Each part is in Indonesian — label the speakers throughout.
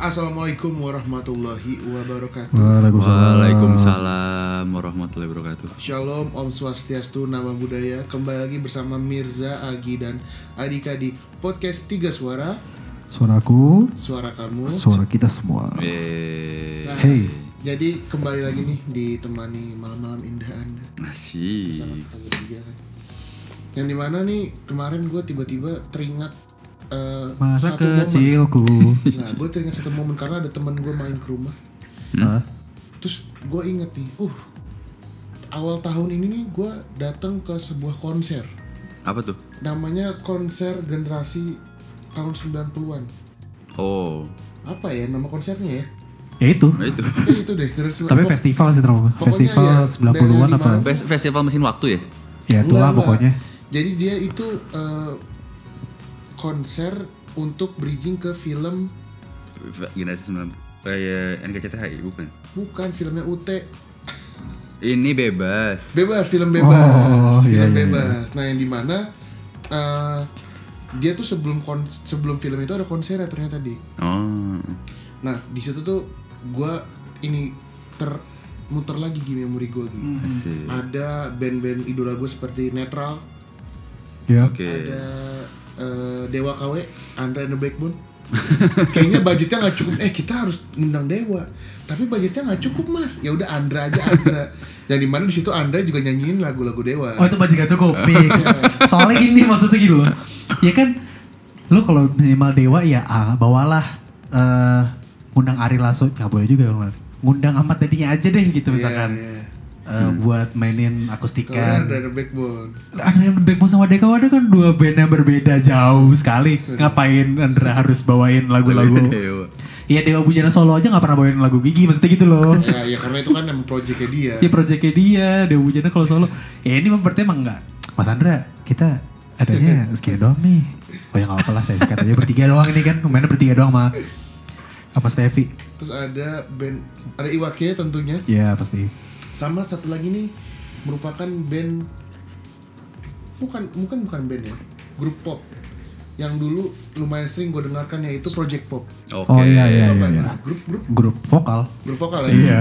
Speaker 1: Assalamualaikum warahmatullahi wabarakatuh.
Speaker 2: Waalaikumsalam warahmatullahi wabarakatuh.
Speaker 1: Shalom, Om Swastiastu, Nama Budaya. Kembali lagi bersama Mirza, Agi, dan Adika di podcast Tiga Suara.
Speaker 3: Suaraku,
Speaker 1: Suara kamu.
Speaker 3: suara kita semua.
Speaker 2: Eh,
Speaker 1: Nah,
Speaker 3: Hey.
Speaker 1: Jadi kembali lagi nih ditemani malam-malam indah Anda kan. Yang di mana nih kemarin gue tiba-tiba teringat eh,
Speaker 3: Masa
Speaker 1: satu momen.
Speaker 3: kecilku.
Speaker 1: Nah, gue teringat satu momen karena ada teman gue main ke rumah.
Speaker 3: Hah?
Speaker 1: Terus gue inget nih, uh, awal tahun ini nih gue datang ke sebuah konser.
Speaker 2: Apa tuh?
Speaker 1: Namanya konser generasi tahun 90-an.
Speaker 2: Oh,
Speaker 1: Apa ya nama konsernya ya?
Speaker 3: ya itu.
Speaker 2: nah itu.
Speaker 1: Kayak itu deh. generasi
Speaker 3: Tapi
Speaker 1: 90-an.
Speaker 3: festival sih terlalu. Festival
Speaker 1: ya,
Speaker 3: 90-an
Speaker 1: dari
Speaker 3: apa?
Speaker 2: Festival mesin waktu ya?
Speaker 3: Ya itulah
Speaker 1: enggak.
Speaker 3: pokoknya.
Speaker 1: Jadi dia itu eh, konser untuk bridging ke film
Speaker 2: Generasi 90 kayak NKCTHI bukan?
Speaker 1: bukan filmnya UT
Speaker 2: Ini bebas.
Speaker 1: bebas film bebas
Speaker 3: Oh,
Speaker 1: film
Speaker 3: iya, iya,
Speaker 1: bebas nah yang di mana eh, dia tuh sebelum kon sebelum film itu ada konser ternyata di
Speaker 2: Oh.
Speaker 1: nah di situ tuh gua ini ter muter lagi gini memori gue gitu
Speaker 2: Asik.
Speaker 1: ada band-band idola gue seperti Netral
Speaker 3: Ya.
Speaker 2: Oke.
Speaker 1: ada eh, Dewa KW Andra and the Backbone. Kayaknya budgetnya nggak cukup. Eh kita harus ngundang Dewa. Tapi budgetnya nggak cukup mas. Ya udah Andra aja Andra yang di mana di situ Andra juga nyanyiin lagu-lagu Dewa.
Speaker 3: Oh itu masih gak cukup. Fix. Soalnya gini maksudnya gini loh. Ya kan lu kalau minimal dewa ya ah, bawalah eh ngundang Ari Lasso. Nggak boleh juga ngundang Ahmad Dedinya aja deh gitu misalkan.
Speaker 1: Iya, iya.
Speaker 3: Eh, buat mainin akustikan.
Speaker 1: The Backbone
Speaker 3: yang Backbone sama Deka Wada kan dua band yang berbeda jauh sekali. Ngapain Andra harus bawain lagu-lagu?
Speaker 2: Dewa.
Speaker 3: Iya Dewa Bujana Solo aja gak pernah bawain lagu Gigi maksudnya gitu loh.
Speaker 1: ya ya karena itu kan emang projectnya dia
Speaker 3: Iya projectnya dia Dewa Bujana kalau Solo. Ya ini mah berarti emang enggak. Mas Andra kita adanya sekian doang nih. Oh ya gak apa lah saya sikat aja bertiga doang ini kan. Mainnya bertiga doang sama apa Steffi.
Speaker 1: terus ada band ada Iwake tentunya
Speaker 3: Iya pasti.
Speaker 1: Sama satu lagi nih merupakan band bukan bukan bukan band ya grup pop yang dulu lumayan sering gue dengarkan yaitu Project Pop
Speaker 2: Oke.
Speaker 3: Oh iya iya
Speaker 1: Apa
Speaker 3: iya.
Speaker 1: ya?
Speaker 3: iya.
Speaker 1: grup grup
Speaker 3: Grup vokal.
Speaker 1: grup vokal ya
Speaker 3: Iya.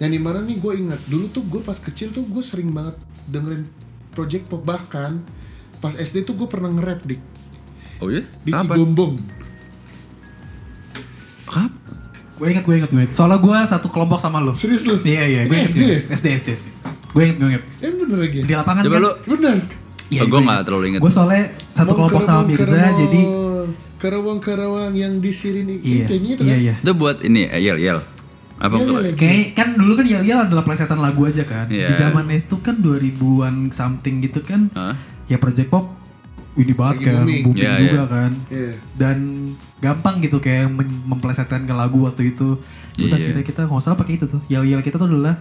Speaker 1: yang di mana nih gue ingat dulu tuh gue pas kecil tuh gue sering banget dengerin Project Pop bahkan pas SD tuh gue pernah nge-rap dik
Speaker 2: Oh iya?
Speaker 1: di
Speaker 2: Kapan?
Speaker 1: Cigombong
Speaker 2: Kap?
Speaker 3: Gue inget gue inget gue inget. Soalnya gue satu kelompok sama lo.
Speaker 1: serius lu
Speaker 3: Iya iya. Gue inget.
Speaker 1: SD ya?
Speaker 3: SD SD SD. Gue inget gue inget.
Speaker 1: eh bener lagi
Speaker 3: Di lapangan
Speaker 2: Coba
Speaker 3: kan.
Speaker 2: lu
Speaker 1: bener
Speaker 3: Iya,
Speaker 2: Oh,
Speaker 3: gue
Speaker 2: gua
Speaker 3: inget.
Speaker 2: nggak terlalu inget.
Speaker 3: Gue soalnya satu kelompok sama Mirza
Speaker 1: Karawang,
Speaker 3: jadi
Speaker 1: Karawang Karawang yang di sini
Speaker 3: iya
Speaker 1: itu
Speaker 3: iya
Speaker 1: kan
Speaker 3: iya.
Speaker 2: itu buat ini eh, yel yel. Apa
Speaker 1: Iya,
Speaker 2: enggak?
Speaker 1: iya,
Speaker 3: Kayak kan dulu kan Yel Yel adalah plesetan lagu aja kan.
Speaker 2: Iya.
Speaker 3: Di zaman itu kan 2000-an something gitu kan.
Speaker 2: Hah?
Speaker 3: Ya Project Pop ini banget
Speaker 1: Lagi
Speaker 3: kan,
Speaker 1: booming.
Speaker 3: booming
Speaker 2: Iya,
Speaker 3: juga
Speaker 2: iya.
Speaker 3: kan.
Speaker 1: Iya.
Speaker 3: Dan gampang gitu kayak memplesetkan ke lagu waktu itu. Udah
Speaker 2: Iya.
Speaker 3: kira kita nggak salah pakai itu tuh. Yel Yel kita tuh adalah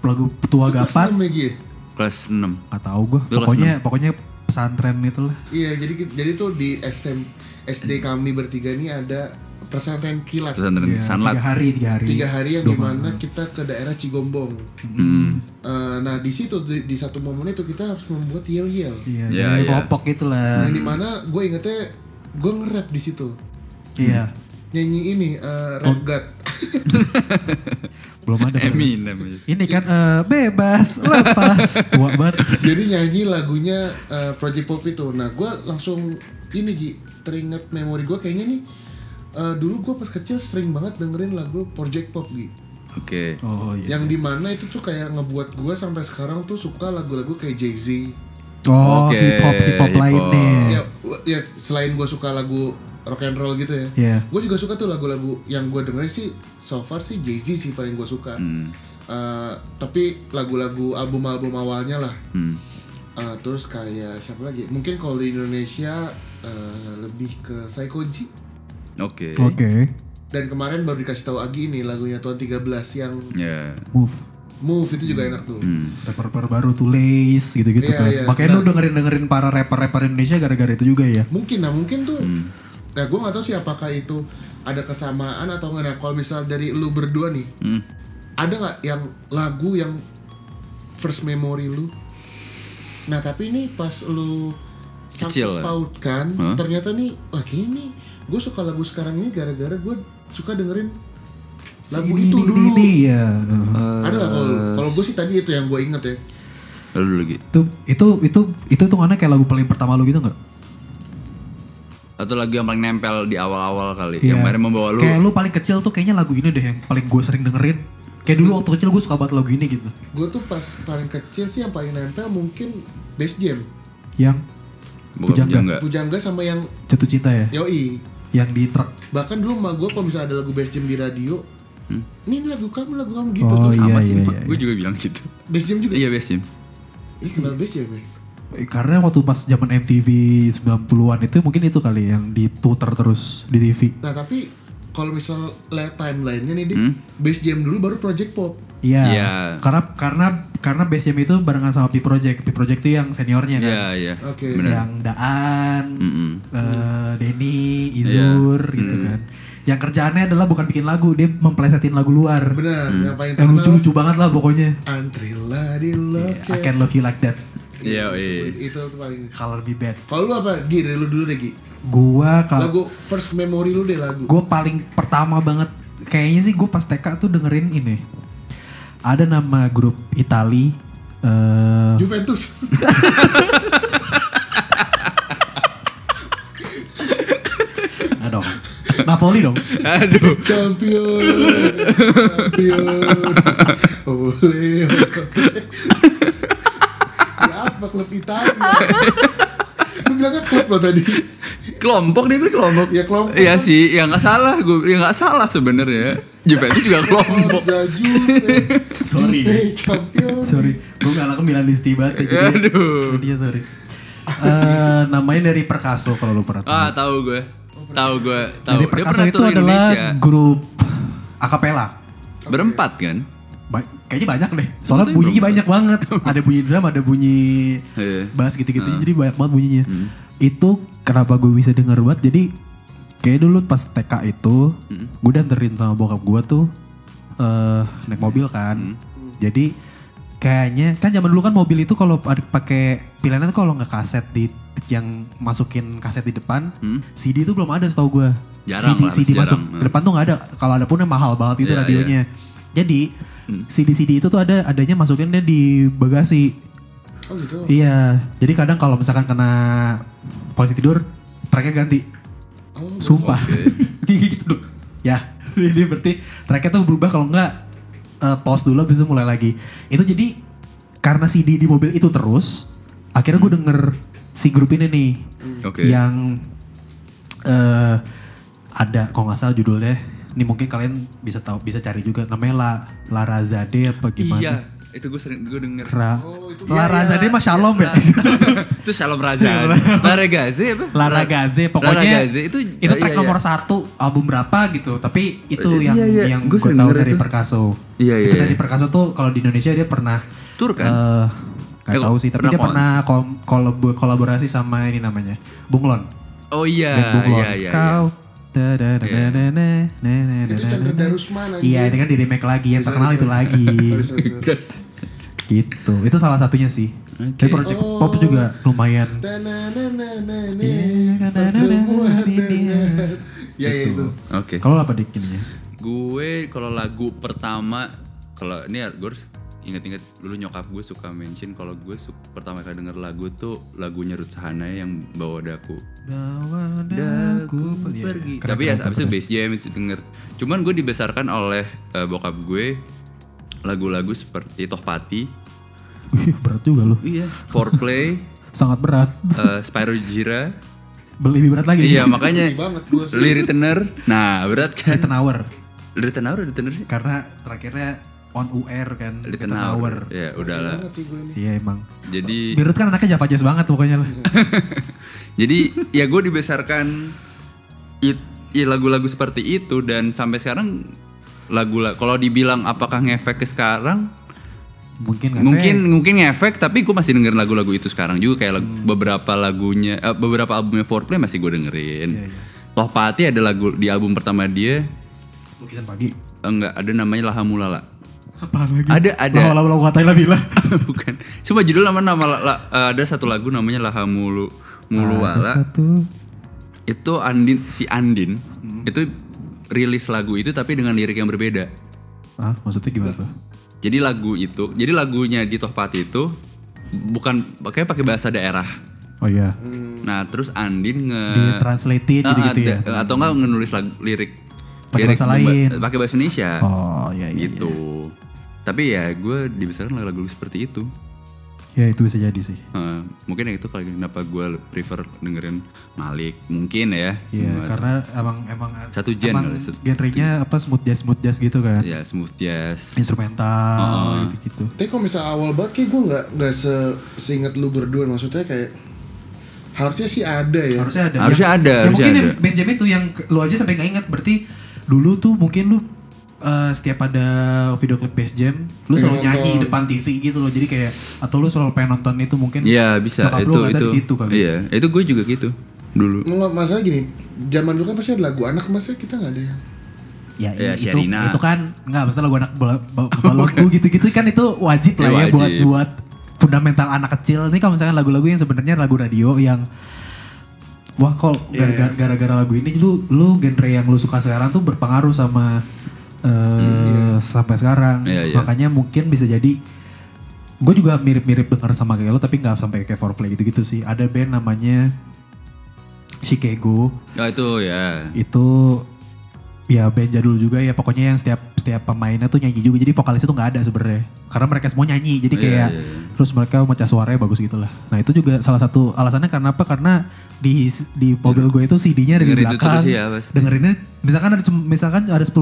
Speaker 3: lagu tua gapan.
Speaker 1: ya?
Speaker 2: Kelas 6.
Speaker 3: Gak tahu gue.
Speaker 2: Itu kelas
Speaker 3: Pokoknya pokoknya pesantren itu lah.
Speaker 1: Iya, jadi jadi tuh di SM SD kami bertiga ini ada pesantren kilat.
Speaker 2: Pesantren
Speaker 3: Iya,
Speaker 2: Sanlat.
Speaker 3: tiga hari tiga hari.
Speaker 1: Tiga hari yang di mana kita ke daerah Cigombong.
Speaker 2: Hmm.
Speaker 1: Eh, nah di situ di, di satu momen itu kita harus membuat yel yel.
Speaker 3: Iya,
Speaker 2: Iya, iya.
Speaker 3: kelompok gitu lah.
Speaker 1: Yang di mana gue ingetnya gue nge-rap di situ.
Speaker 3: Iya.
Speaker 1: Nyanyi ini eh, rap god.
Speaker 3: Belum ada.
Speaker 2: Eminem.
Speaker 3: Ini kan eh, bebas, lepas, tua banget.
Speaker 1: jadi nyanyi lagunya eh, Project Pop itu. Nah gue langsung ini Gi, teringat memori gue kayaknya nih. Eh, dulu gue pas kecil sering banget dengerin lagu Project Pop Gi.
Speaker 2: Oke.
Speaker 3: Oh iya.
Speaker 1: Yang di mana itu tuh kayak ngebuat gue sampai sekarang tuh suka lagu-lagu kayak Jay Z.
Speaker 3: Oh,
Speaker 2: Oke,
Speaker 3: hip hop hip hop lainnya.
Speaker 1: Ya, ya selain gue suka lagu rock and roll gitu ya,
Speaker 3: Iya.
Speaker 1: gue juga suka tuh lagu-lagu yang gue dengerin sih so far sih Jay Z sih paling gue suka.
Speaker 2: Hmm.
Speaker 1: Eh, tapi lagu-lagu album-album awalnya lah.
Speaker 2: Hmm.
Speaker 1: Eh, terus kayak siapa lagi? Mungkin kalau di Indonesia eh, lebih ke Psychoji.
Speaker 2: Oke.
Speaker 3: Oke.
Speaker 1: Dan kemarin baru dikasih tahu Agi ini lagunya Tuan 13 yang
Speaker 2: Ya.
Speaker 3: Move.
Speaker 1: Move itu juga enak tuh.
Speaker 2: Hmm.
Speaker 3: Rapper-rapper baru tuh Lace gitu-gitu
Speaker 1: Iya,
Speaker 3: kan.
Speaker 1: iya.
Speaker 3: Makanya lu dengerin-dengerin para rapper-rapper Indonesia gara-gara itu juga ya.
Speaker 1: Mungkin nah mungkin tuh. Nah gue nggak tahu sih apakah itu ada kesamaan atau enggak. Nah, kalau misal dari lu berdua nih,
Speaker 2: Hmm.
Speaker 1: ada nggak yang lagu yang first memory lu? Nah tapi ini pas lu
Speaker 2: lah.
Speaker 1: pautkan ternyata nih wah nih gue suka lagu sekarang ini gara-gara gue suka dengerin lagu
Speaker 3: Si
Speaker 1: itu
Speaker 3: ini,
Speaker 1: dulu
Speaker 3: ini, ya.
Speaker 1: ada nggak kalau kalau gue sih tadi itu yang gue inget ya
Speaker 2: Lalu lagi.
Speaker 3: Itu itu itu itu tuh mana kayak lagu paling pertama lu gitu nggak?
Speaker 2: Atau lagu yang paling nempel di awal-awal kali.
Speaker 3: Iya.
Speaker 2: Yang kemarin membawa lu.
Speaker 3: Kayak lu paling kecil tuh kayaknya lagu ini deh yang paling gue sering dengerin. Kayak dulu waktu kecil gue suka banget lagu ini gitu.
Speaker 1: gue tuh pas paling kecil sih yang paling nempel mungkin Bass Jam
Speaker 3: Yang
Speaker 2: Bukan
Speaker 3: Pujangga.
Speaker 2: Pujangga.
Speaker 1: Pujangga sama yang
Speaker 3: jatuh cinta ya.
Speaker 1: Yoi
Speaker 3: Yang di truk.
Speaker 1: bahkan dulu mah gue kalau misalnya ada lagu Bass Jam di radio ini lagu kamu lagu kamu gitu
Speaker 3: Oh,
Speaker 1: tuh
Speaker 3: iya,
Speaker 2: Sama sih.
Speaker 3: iya, iya.
Speaker 2: Gue juga bilang gitu.
Speaker 1: Bass Jam juga
Speaker 2: Iya besim.
Speaker 1: Ih kenal Bass ya gue
Speaker 3: Eh, Karena waktu pas zaman MTV 90-an itu mungkin itu kali yang dituter terus di TV.
Speaker 1: Nah tapi kalau misal lihat timelinenya nih, Dik, Bass Jam dulu baru Project Pop.
Speaker 3: Iya.
Speaker 2: Iya.
Speaker 3: Karena karena karena BSM itu barengan sama P Project. P Project itu yang seniornya kan.
Speaker 2: Iya iya.
Speaker 1: Oke.
Speaker 2: Benar.
Speaker 3: Yang Daan,
Speaker 2: Mm-mm.
Speaker 3: eh, Denny, Izur gitu kan. Yang kerjaannya adalah bukan bikin lagu, dia memplesetin lagu luar.
Speaker 1: Benar, yang paling
Speaker 3: Yang
Speaker 1: terkenal
Speaker 3: lucu-lucu banget lah pokoknya.
Speaker 1: Antrilla di Love
Speaker 3: I can love you like that.
Speaker 2: Iya iya.
Speaker 1: Itu tuh paling.
Speaker 3: Color me bad.
Speaker 1: Kalau lu apa? Gi, dari lu dulu deh Gi.
Speaker 3: Gua kalau
Speaker 1: Lagu first memory lu deh lagu.
Speaker 3: gue paling pertama banget kayaknya sih gue pas TK tuh dengerin ini ada nama grup Itali eh
Speaker 1: Juventus.
Speaker 3: nggak dong Napoli dong
Speaker 2: Aduh.
Speaker 1: Champion. Champion. Oleh. ya apa klub Italia? Lu bilangnya klub lo tadi.
Speaker 2: Kelompok dia bilang kelompok.
Speaker 1: Ya, kelompok.
Speaker 2: Iya sih, ya nggak salah gue, ya nggak salah sebenarnya. Juventus juga kelompok.
Speaker 3: Sorry.
Speaker 1: Juve champion.
Speaker 3: sorry gue gak bilang di banget ya, jadi
Speaker 2: Aduh.
Speaker 3: jadi ya sorry Eh, namanya dari Perkaso kalau lu pernah tahu.
Speaker 2: Ah tahu gue, tahu gue, tahu.
Speaker 3: dari Perkaso itu adalah
Speaker 2: Indonesia.
Speaker 3: grup akapela
Speaker 2: berempat kan?
Speaker 3: Ba- kayaknya banyak deh soalnya bunyinya banyak banget ada bunyi drum ada bunyi
Speaker 2: Iya.
Speaker 3: bass gitu-gitu jadi banyak banget bunyinya itu kenapa gue bisa denger banget jadi kayak dulu pas TK itu gue danterin sama bokap gue tuh eh naik mobil kan. Jadi kayaknya kan zaman dulu kan mobil itu kalau pakai pilihannya tuh kalau nggak kaset di yang masukin kaset di depan CD itu belum ada setahu gue
Speaker 2: Jarang
Speaker 3: CD
Speaker 2: lah,
Speaker 3: CD masuk
Speaker 2: jarang.
Speaker 3: ke depan tuh nggak ada. Kalau ada pun yang mahal banget itu
Speaker 2: Iya,
Speaker 3: radionya. jadi CD CD itu tuh ada adanya masukinnya di bagasi.
Speaker 1: Oh gitu.
Speaker 3: Iya, jadi kadang kalau misalkan kena polisi tidur, tracknya ganti. Sumpah. gitu dong. Ya, jadi berarti tracknya tuh berubah kalau enggak eh, pause dulu bisa mulai lagi. Itu jadi karena CD di mobil itu terus, akhirnya gue denger si grup ini nih.
Speaker 2: Oke.
Speaker 3: Yang eh ada kalau nggak salah judulnya, ini mungkin kalian bisa tahu bisa cari juga namanya La Larazade apa gimana?
Speaker 2: Iya, itu gue sering gue denger.
Speaker 3: Ra.
Speaker 1: Oh, itu
Speaker 3: La Razade mah Shalom ya.
Speaker 2: itu Shalom Raza. Iya, La Ragaze apa?
Speaker 3: La Ragaze pokoknya.
Speaker 2: La Ragaze itu
Speaker 3: itu oh,
Speaker 2: iya, track iya.
Speaker 3: nomor satu album berapa gitu. Tapi itu yang yang gue tahu dari Perkaso.
Speaker 2: Iya iya.
Speaker 3: Itu
Speaker 2: dari
Speaker 3: Perkaso tuh kalau di Indonesia dia pernah
Speaker 2: tur kan?
Speaker 3: Eh, Gak
Speaker 2: eh,
Speaker 3: tau sih, tapi dia pernah kolaborasi sama ini namanya, Bunglon.
Speaker 2: Oh iya,
Speaker 3: Bunglon.
Speaker 2: iya, iya,
Speaker 3: Kau
Speaker 1: itu Darusman aja.
Speaker 3: Iya, ini kan di remake lagi yang terkenal itu lagi. gitu. Itu salah satunya sih. Tapi project pop juga lumayan.
Speaker 1: Tananananana, pertemuan dengan- Ya ya itu.
Speaker 2: Oke.
Speaker 3: kalau apa dikinnya
Speaker 2: Gue kalau lagu pertama kalau ini ya, gue harus inget-inget dulu nyokap gue suka mention kalau gue su- pertama kali denger lagu tuh lagunya Ruth Sahanaya yang bawa daku.
Speaker 3: bawa
Speaker 2: Daku
Speaker 3: Iya,
Speaker 2: pergi.
Speaker 3: keren,
Speaker 2: Tapi ya
Speaker 3: keren,
Speaker 2: abis itu bass jam itu denger. Cuman gue dibesarkan oleh eh, bokap gue lagu-lagu seperti Tohpati,
Speaker 3: Wih, berat juga loh.
Speaker 2: iya, Foreplay,
Speaker 3: Sangat berat.
Speaker 2: eh, Spyro Jira.
Speaker 3: Lebih berat lagi.
Speaker 2: Iya makanya
Speaker 1: Ini banget gue sih.
Speaker 2: Liritener. Nah berat kan.
Speaker 3: Ten hour.
Speaker 2: Liritener sih.
Speaker 3: Karena terakhirnya on UR kan.
Speaker 2: Liritener. Ya udahlah.
Speaker 3: Iya emang.
Speaker 2: Jadi
Speaker 3: Birut kan anaknya Java Jazz banget pokoknya lah.
Speaker 2: Jadi ya gue dibesarkan it, lagu-lagu seperti itu dan sampai sekarang lagu kalau dibilang apakah ngefek ke sekarang
Speaker 3: Mungkin nggak
Speaker 2: mungkin mungkin ngefek tapi gue masih dengerin lagu-lagu itu sekarang juga kayak lagu- beberapa lagunya eh, beberapa albumnya Foreplay masih gue dengerin. Toh Pati ada lagu di album pertama dia
Speaker 3: Lukisan pagi.
Speaker 2: enggak ada namanya Lahamulala.
Speaker 3: Apaan lagi?
Speaker 2: Ada ada
Speaker 3: Lawa lawa katain lah bila.
Speaker 2: bukan. Coba judul nama nama la- la- ada satu lagu namanya Lahamulu Muluwala
Speaker 3: Ada satu.
Speaker 2: itu Andin si Andin
Speaker 3: Hmm.
Speaker 2: itu rilis lagu itu tapi dengan lirik yang berbeda.
Speaker 3: Ah, maksudnya gimana tuh?
Speaker 2: Jadi lagu itu, jadi lagunya di Tohpati itu bukan pakai pakai bahasa daerah.
Speaker 3: Oh iya.
Speaker 2: Nah, terus Andin nge
Speaker 3: Ditranslatein
Speaker 2: Ah,
Speaker 3: gitu-gitu ya.
Speaker 2: ada- atau enggak ngenulis lagu lirik
Speaker 3: Pakai bahasa lain.
Speaker 2: pakai bahasa Indonesia.
Speaker 3: Oh iya iya.
Speaker 2: gitu. Tapi ya gue dibesarkan lagu-lagu seperti itu.
Speaker 3: Ya itu bisa jadi sih.
Speaker 2: Eh, mungkin ya itu kali kenapa gue prefer dengerin Malik. Mungkin ya.
Speaker 3: Iya, karena emang emang
Speaker 2: Satu gen
Speaker 3: emang genrenya apa smooth jazz smooth jazz gitu kan.
Speaker 2: Ya smooth jazz.
Speaker 3: Instrumental gitu-gitu.
Speaker 1: Tapi kalau misalnya awal banget kayak gue nggak nggak se seingat lu berdua maksudnya kayak harusnya sih ada ya.
Speaker 3: Harusnya ada.
Speaker 2: Harusnya
Speaker 3: Yang-
Speaker 2: ada,
Speaker 3: Ya
Speaker 2: harusnya
Speaker 3: mungkin
Speaker 2: ada.
Speaker 3: yang bass jam itu yang lu aja sampai nggak ingat berarti dulu tuh mungkin lu eh, setiap ada video klip bass jam lu selalu
Speaker 1: Pengen
Speaker 3: nyanyi
Speaker 1: nonton.
Speaker 3: depan TV gitu loh jadi kayak atau lu selalu pengen nonton itu mungkin
Speaker 2: Iya bisa
Speaker 3: Nyokap lu
Speaker 2: itu
Speaker 3: ngeliatnya
Speaker 2: itu.
Speaker 3: di situ kali.
Speaker 2: Iya itu gue juga gitu dulu.
Speaker 1: Nggak, masalah gini, zaman dulu kan pasti ada lagu anak, masa kita nggak ada yang
Speaker 3: ya,
Speaker 2: Ya,
Speaker 3: itu
Speaker 2: Sherina.
Speaker 3: itu kan nggak masalah lagu anak balonku gitu-gitu kan itu wajib lah
Speaker 2: Ya,
Speaker 3: ya, buat
Speaker 2: wajib.
Speaker 3: buat fundamental anak kecil ini kalau misalkan lagu-lagu yang sebenarnya lagu radio yang wah kok
Speaker 2: Iya,
Speaker 3: gara-gara gara-gara lagu ini lu lu genre yang lu suka sekarang tuh berpengaruh sama eh sampai sekarang
Speaker 2: Iya, iya.
Speaker 3: makanya mungkin bisa jadi gue juga mirip-mirip denger sama kayak lo tapi nggak sampai kayak Foreplay gitu-gitu sih ada band namanya Chicago
Speaker 2: Oh itu ya.
Speaker 3: itu ya band jadul juga ya. Pokoknya yang setiap setiap pemainnya tuh nyanyi juga. Jadi vokalisnya tuh nggak ada sebenarnya. Karena mereka semua nyanyi. Jadi
Speaker 2: Iya,
Speaker 3: kayak
Speaker 2: iya, iya.
Speaker 3: terus mereka macam suaranya bagus gitu lah. Nah itu juga salah satu alasannya karena apa? Karena di di mobil gue itu CD-nya ada di
Speaker 2: Dengerin
Speaker 3: belakang.
Speaker 2: ya, pasti.
Speaker 3: dengerinnya misalkan ada misalkan ada 10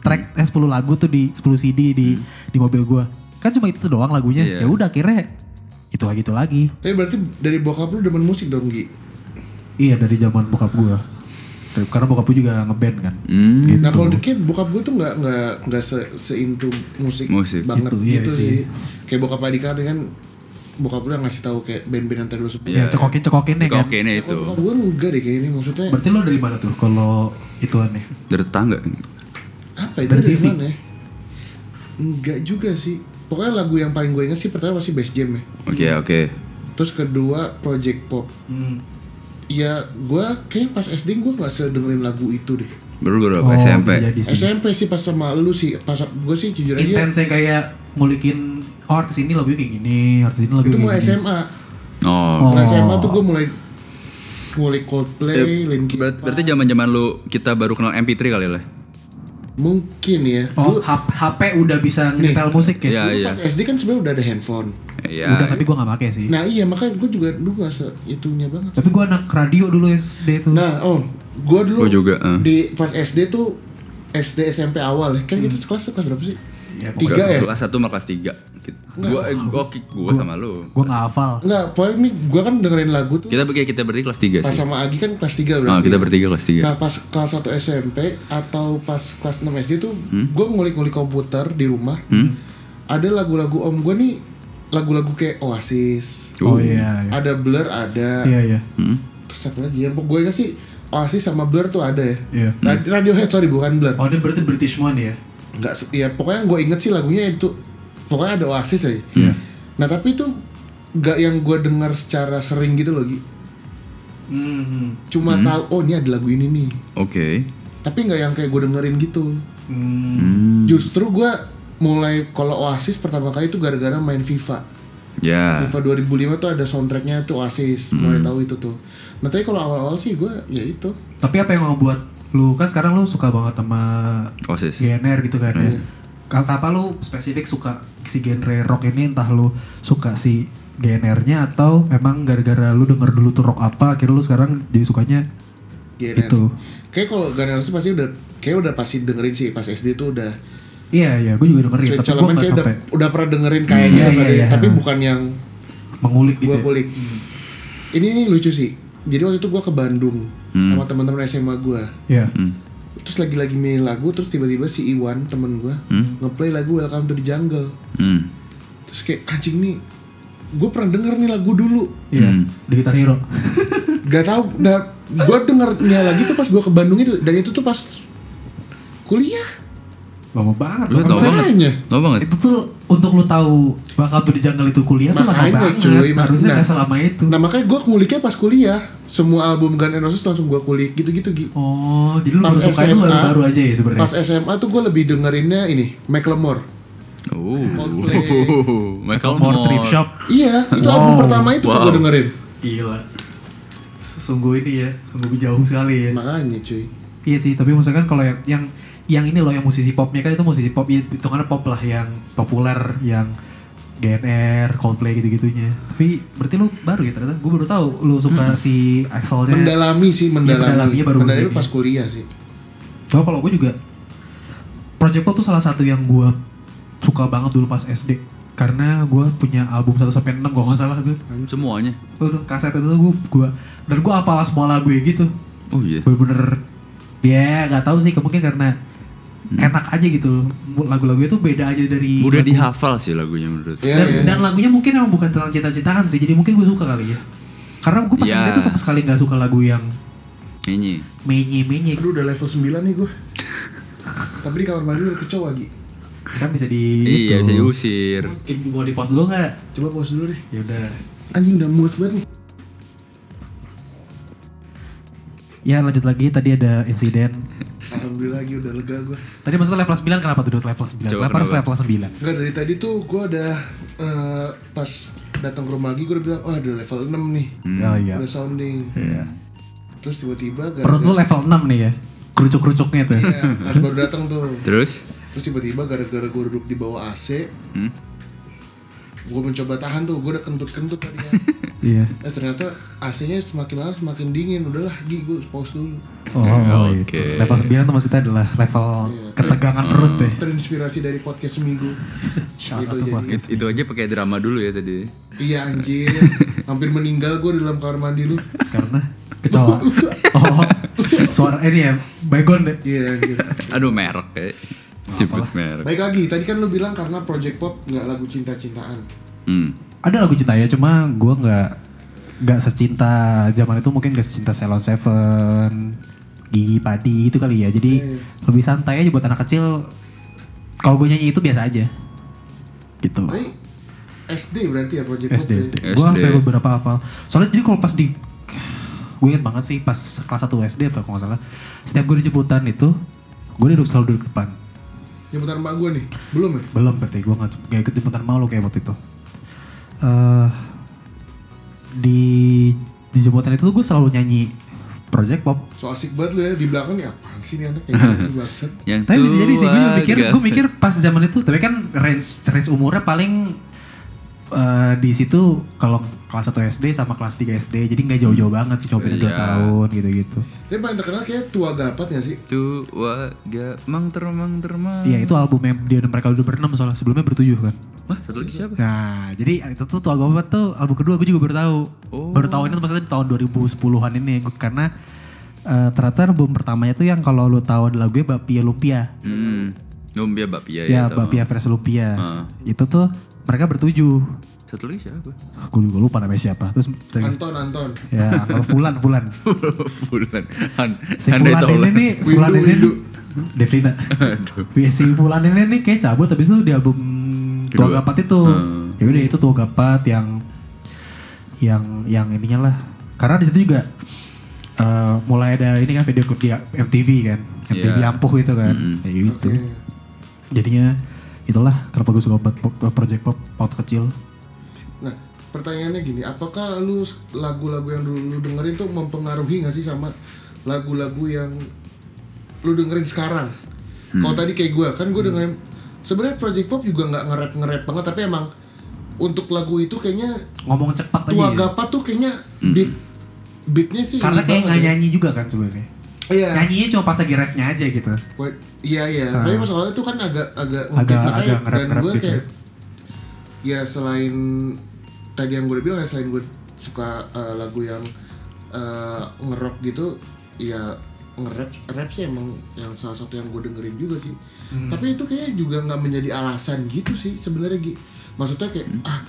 Speaker 3: track eh 10 lagu tuh di 10 CD di di mobil gue. Kan cuma itu tuh doang lagunya.
Speaker 2: Hmm. Iya.
Speaker 3: ya udah akhirnya itu lagi itu lagi.
Speaker 1: Tapi berarti dari bokap lu demen musik dong Gi?
Speaker 3: iya dari zaman bokap gue karena bokap gue juga ngeband kan
Speaker 2: Hmm.
Speaker 3: gitu.
Speaker 1: Nah kalau kayak bokap gue tuh nggak nggak nggak se seintu musik,
Speaker 2: Musik.
Speaker 1: banget
Speaker 3: Gitu, iya
Speaker 1: gitu,
Speaker 3: sih.
Speaker 1: sih. Kayak bokap Adika kan bokap lu yang ngasih tahu kayak band-band yang tadi lu sebut.
Speaker 3: yang cekokin cekokinnya kan
Speaker 2: Oke ini itu
Speaker 1: Kalau bokap gue enggak deh kayak ini maksudnya
Speaker 3: Berarti lo dari mana tuh kalau itu aneh?
Speaker 2: dari tetangga.
Speaker 1: apa ya
Speaker 3: Dari
Speaker 1: dari
Speaker 3: TV?
Speaker 1: mana ya? Enggak juga sih. Pokoknya lagu yang paling gue ingat sih pertama pasti Bass Jam ya.
Speaker 2: Oke oke.
Speaker 1: Terus kedua Project Pop. Iya, gue kayaknya pas SD gue nggak sedengerin lagu itu deh.
Speaker 2: Baru baru
Speaker 3: Oh,
Speaker 2: apa SMP.
Speaker 3: jadi sih.
Speaker 1: SMP sih pas sama lu sih, pas gue sih jujur aja
Speaker 3: Intens yang kayak ngulikin oh artis ini lagunya kayak gini, artis ini lagunya
Speaker 1: itu
Speaker 3: kayak
Speaker 1: mulai
Speaker 3: gini.
Speaker 1: SMA.
Speaker 2: Oh.
Speaker 1: Mulai SMA tuh gue mulai ngulik Coldplay, Linkin
Speaker 2: Ber- berarti zaman-zaman lu kita baru kenal MP3 kali lah.
Speaker 1: Mungkin ya.
Speaker 3: Oh,
Speaker 1: Dulu,
Speaker 3: HP udah bisa nyetel musik ya?
Speaker 2: Iya iya.
Speaker 1: pas SD kan sebenarnya udah ada handphone.
Speaker 2: Iya.
Speaker 3: Udah tapi gua gak pakai sih.
Speaker 1: Nah iya makanya gue juga dulu gak se itunya banget.
Speaker 3: Tapi gua anak radio dulu SD tuh.
Speaker 1: Nah oh, gue dulu
Speaker 2: Gua juga, eh.
Speaker 1: di pas SD tuh SD SMP awal ya kan kita sekelas kelas berapa sih?
Speaker 3: Ya,
Speaker 1: Tiga ya?
Speaker 2: Kelas 1 sama kelas 3. Gua eh, gua gua sama lu.
Speaker 3: Gua gak hafal.
Speaker 1: Enggak, pokoknya ini gue kan dengerin lagu tuh
Speaker 2: Kita bagi kita berarti kelas 3
Speaker 1: pas
Speaker 2: sih.
Speaker 1: sama Agi kan kelas 3 berarti.
Speaker 2: Oh, kita
Speaker 1: ya.
Speaker 2: bertiga kelas 3.
Speaker 1: Nah pas kelas 1 SMP atau pas kelas 6 SD tuh
Speaker 2: Hmm?
Speaker 1: gue ngulik-ngulik komputer di rumah Ada lagu-lagu om gue nih lagu-lagu kayak Oasis
Speaker 3: Oh iya, iya.
Speaker 1: Ada Blur ada
Speaker 3: Iya, iya.
Speaker 2: Hmm?
Speaker 1: Terus apa lagi ya gue ingat sih Oasis sama Blur tuh ada ya
Speaker 3: Iya.
Speaker 1: Rad- Radiohead sorry bukan Blur
Speaker 3: Oh, ini berarti British one ya?
Speaker 1: Enggak, ya pokoknya gue inget sih lagunya itu Pokoknya ada Oasis aja
Speaker 3: Iya.
Speaker 1: Nah tapi itu Gak yang gue dengar secara sering gitu loh Gi.
Speaker 3: Hmm.
Speaker 1: Cuma tahu oh ini ada lagu ini nih
Speaker 2: Oke.
Speaker 1: Tapi nggak yang kayak gue dengerin gitu
Speaker 3: Hmm.
Speaker 2: Hmm.
Speaker 1: Justru gue mulai kalau Oasis pertama kali itu gara-gara main FIFA.
Speaker 2: Ya.
Speaker 1: FIFA 2005 tuh ada soundtracknya tuh Oasis. Mulai tahu itu tuh. Nah tapi kalau awal-awal sih gue ya itu.
Speaker 3: Tapi apa yang membuat lu kan sekarang lu suka banget sama
Speaker 2: Oasis.
Speaker 3: GNR gitu kan ya.
Speaker 1: Iya.
Speaker 3: Kenapa lu spesifik suka si genre rock ini entah lu suka si GNR-nya atau emang gara-gara lu denger dulu tuh rock apa akhirnya lu sekarang jadi sukanya
Speaker 1: GNR.
Speaker 3: Itu.
Speaker 1: Kayak kalau N' Roses pasti udah kayak udah pasti dengerin sih pas SD tuh udah.
Speaker 3: Iya iya gue juga dengerin tapi gue
Speaker 1: Celemen
Speaker 3: gak
Speaker 1: kayak udah,
Speaker 3: sampai
Speaker 1: udah pernah dengerin kayaknya
Speaker 3: Iya,
Speaker 1: pernah
Speaker 3: iya,
Speaker 1: deh,
Speaker 3: iya.
Speaker 1: tapi bukan yang
Speaker 3: mengulik gitu.
Speaker 1: gue
Speaker 3: ya.
Speaker 1: kulik. Ini nih lucu sih. Jadi waktu itu gue ke Bandung sama teman-teman SMA gue.
Speaker 3: Iya.
Speaker 2: Hmm.
Speaker 1: Terus lagi-lagi milih lagu terus tiba-tiba si Iwan temen gue ngeplay lagu Welcome to the Jungle.
Speaker 2: Hmm.
Speaker 1: Terus kayak anjing nih gue pernah denger nih lagu dulu
Speaker 3: Iya.
Speaker 2: Hmm.
Speaker 3: Di Guitar Hero.
Speaker 1: Gak tau nah, gue dengernya lagi tuh pas gue ke Bandung itu Dan itu tuh pas kuliah
Speaker 3: Lama banget.
Speaker 2: Buset,
Speaker 3: Maksudnya
Speaker 2: lama banget.
Speaker 1: Makanya.
Speaker 2: Lama banget.
Speaker 3: Itu tuh untuk lu tahu bakal tuh di jungle itu kuliah tuh lama
Speaker 1: Makanya,
Speaker 3: banget.
Speaker 1: cuy,
Speaker 3: Harusnya
Speaker 1: nah.
Speaker 3: nggak selama itu.
Speaker 1: Nah makanya gue nguliknya pas kuliah Semua album Gun N' Roses langsung gue kulik gitu-gitu Gi
Speaker 3: Oh, jadi lu
Speaker 1: Pas
Speaker 3: baru suka itu
Speaker 1: SMA,
Speaker 3: baru-baru aja ya sebenarnya.
Speaker 1: Pas SMA tuh gue lebih dengerinnya ini Macklemore
Speaker 2: Oh,
Speaker 1: Coldplay.
Speaker 2: Michael Moore.
Speaker 3: thrift shop.
Speaker 1: Iya itu album
Speaker 3: Wow.
Speaker 1: pertama itu
Speaker 2: Wow.
Speaker 1: gue dengerin
Speaker 3: Gila. Sungguh ini ya, sungguh jauh sekali ya.
Speaker 1: Makanya cuy
Speaker 3: Iya sih, tapi maksudnya kan kalau yang yang yang ini loh yang musisi popnya kan itu musisi pop ya hitungannya pop lah yang populer yang GNR, Coldplay gitu-gitunya. Tapi berarti lu baru ya ternyata. Gue baru tahu lu suka si Axelnya.
Speaker 1: Mendalami sih mendalami
Speaker 3: mendalaminya baru
Speaker 1: Mendalami
Speaker 3: begini.
Speaker 1: pas kuliah sih
Speaker 3: Oh kalau gue juga Project Pop tuh salah satu yang gue suka banget dulu pas SD karena gue punya album 1 sampai 6 kalau nggak salah tuh.
Speaker 2: Semuanya.
Speaker 3: Udah kaset itu gue gua dan gue hafal semua lagu gitu.
Speaker 2: Oh iya.
Speaker 3: Bener-bener ya nggak tahu sih mungkin karena enak aja gitu lagu-lagunya tuh beda aja dari
Speaker 2: Mudah
Speaker 3: lagu-
Speaker 2: dihafal sih lagunya menurut.
Speaker 1: Iya
Speaker 3: dan,
Speaker 1: iya
Speaker 3: dan lagunya mungkin emang bukan tentang cinta-cintaan sih jadi mungkin gue suka kali ya. Karena gue pas. SD tuh sama sekali nggak suka lagu yang
Speaker 2: Ini.
Speaker 3: menye-menye
Speaker 1: Aduh udah level 9 nih gue Tapi di kamar mandi udah kecoa Gi.
Speaker 3: Kan bisa di
Speaker 2: Iya,
Speaker 3: itu.
Speaker 2: bisa diusir.
Speaker 3: Skip mau di pause dulu nggak?
Speaker 1: Coba pause dulu deh.
Speaker 3: Ya udah.
Speaker 1: Anjing udah mules banget nih.
Speaker 3: Ya lanjut lagi. Tadi ada insiden
Speaker 1: Alhamdulillah lagi udah lega gue
Speaker 3: tadi maksudnya level 9 kenapa tuh level 9
Speaker 2: Coba
Speaker 3: kenapa harus level 9
Speaker 1: Enggak dari tadi tuh gue udah eh, Pas datang ke rumah lagi gue udah bilang Wah udah level 6 nih.
Speaker 3: Oh iya.
Speaker 1: Udah sounding.
Speaker 3: Iya.
Speaker 1: Terus tiba-tiba
Speaker 3: perut lu level 6 nih ya? Kerucuk-kerucuknya tuh.
Speaker 1: Iya, pas baru datang tuh.
Speaker 2: Terus?
Speaker 1: Terus tiba-tiba gara-gara gue duduk di bawah AC
Speaker 2: Hmm?
Speaker 1: Gue mencoba tahan tuh, gue udah kentut-kentut tadi kan
Speaker 3: iya
Speaker 1: Eh ternyata AC-nya semakin lama semakin dingin Udahlah Gi, gue pause dulu
Speaker 3: oh
Speaker 2: Oke.
Speaker 3: itu level 9 tuh maksudnya adalah level
Speaker 1: Iya.
Speaker 3: ketegangan perut deh
Speaker 1: Terinspirasi dari podcast seminggu Gitu jadi.
Speaker 2: It- itu aja pakai drama dulu ya tadi.
Speaker 1: Iya anjir Hampir meninggal gue di dalam kamar mandi lu
Speaker 3: karena kecoa oh suara ini ya baygon deh
Speaker 1: Iya anjir
Speaker 2: Aduh merek kayak. Cepet merek.
Speaker 1: Baik lagi, tadi kan lu bilang karena Project Pop nggak lagu cinta-cintaan
Speaker 2: Hmm.
Speaker 3: Ada lagu cinta ya cuma gue nggak nggak secinta zaman itu mungkin gak secinta Salon Seven Gigi Padi itu kali ya. Jadi lebih santai aja buat anak kecil. Kalau gue nyanyi itu biasa aja. Gitu. Loh
Speaker 1: SD berarti ya Project
Speaker 3: SD
Speaker 1: ya?
Speaker 3: SD
Speaker 2: SD.
Speaker 3: gue sampai beberapa hafal. Soalnya jadi kalau pas di gue inget banget sih pas kelas 1 SD apa kalau nggak salah. Setiap gue di jemputan itu gue duduk selalu duduk depan.
Speaker 1: Jemputan emak gue nih, belum ya?
Speaker 3: belum berarti gue nggak gak ikut jemputan mau lo kayak waktu itu eh di di jemputan itu tuh gue selalu nyanyi Project Pop.
Speaker 1: So asik banget lu ya, di belakang nih apaan sih nih anak kayak gini banget.
Speaker 2: Yang
Speaker 3: tapi bisa jadi sih gue mikir gue mikir pas zaman itu tapi kan range range umurnya paling eh, di situ kalau kelas 1 SD sama kelas 3 SD jadi nggak jauh-jauh banget sih cuma beda 2
Speaker 2: Iya.
Speaker 3: tahun gitu-gitu
Speaker 1: Tapi paling terkenal kayak Tua Gapat gak sih?
Speaker 2: Tua ga mang termang termang.
Speaker 3: Iya itu albumnya dia dan mereka udah berenam soalnya sebelumnya bertujuh kan
Speaker 2: Wah, satu lagi siapa?
Speaker 3: Nah, jadi itu tuh Tua Gopat tuh album kedua gue juga baru tahu.
Speaker 2: Oh.
Speaker 3: Baru tahu ini tuh maksudnya di tahun 2010-an ini karena eh, ternyata album pertamanya tuh yang kalau lu tahu ada lagunya Bapia Lumpia.
Speaker 2: Hmm. Lumpia Bapia
Speaker 3: Ya,
Speaker 2: ya.
Speaker 3: Bapia versi Lumpia.
Speaker 2: Ah.
Speaker 3: Itu tuh mereka bertujuh.
Speaker 2: Satu lagi siapa?
Speaker 3: Aku juga lupa namanya siapa. Terus
Speaker 1: Anton, Anton
Speaker 3: ya kalau Fulan Fulan.
Speaker 2: Bulan. Han,
Speaker 3: Si Fulan ini nih, Fulan
Speaker 1: Windu,
Speaker 3: ini
Speaker 1: Windu.
Speaker 3: Devlina. Ya, si Fulan ini nih kayak cabut habis itu di album Tua
Speaker 2: Kedua.
Speaker 3: Gapat itu. Ya udah itu Tua Gapat yang yang yang ininya lah. Karena di situ juga eh, mulai ada ini kan video klip di MTV kan. MTV
Speaker 2: Iya.
Speaker 3: ampuh itu kan. Kayak gitu. Jadinya itulah kenapa gue suka buat project pop waktu kecil.
Speaker 1: Nah pertanyaannya gini, apakah lu lagu-lagu yang dulu lu dengerin tuh mempengaruhi gak sih sama lagu-lagu yang lu dengerin sekarang? Kalau tadi kayak gue, kan gue dengerin sebenarnya Project Pop juga nggak nge-rap nge-rap banget, tapi emang untuk lagu itu kayaknya
Speaker 3: Ngomong cepat aja
Speaker 1: Tua
Speaker 3: ya.
Speaker 1: Tuh kayaknya beat beatnya sih
Speaker 3: Karena kayak nggak
Speaker 1: ya.
Speaker 3: nyanyi juga kan sebenarnya.
Speaker 1: Iya.
Speaker 3: Nyanyinya cuma pas lagi refnya aja gitu.
Speaker 1: Iya iya, tapi masalahnya itu kan agak agak
Speaker 3: Ah. Agak-
Speaker 1: makanya
Speaker 3: agak
Speaker 1: dan gue
Speaker 3: gitu.
Speaker 1: kayak ya selain tadi yang gue udah bilang ya selain gue suka eh, lagu yang eh, ngerok gitu, ya ngerap rap sih emang yang salah satu yang gue dengerin juga sih.
Speaker 3: Hmm.
Speaker 1: Tapi itu kayaknya juga nggak menjadi alasan gitu sih sebenarnya Gi. Maksudnya kayak
Speaker 3: Hmm.
Speaker 1: ah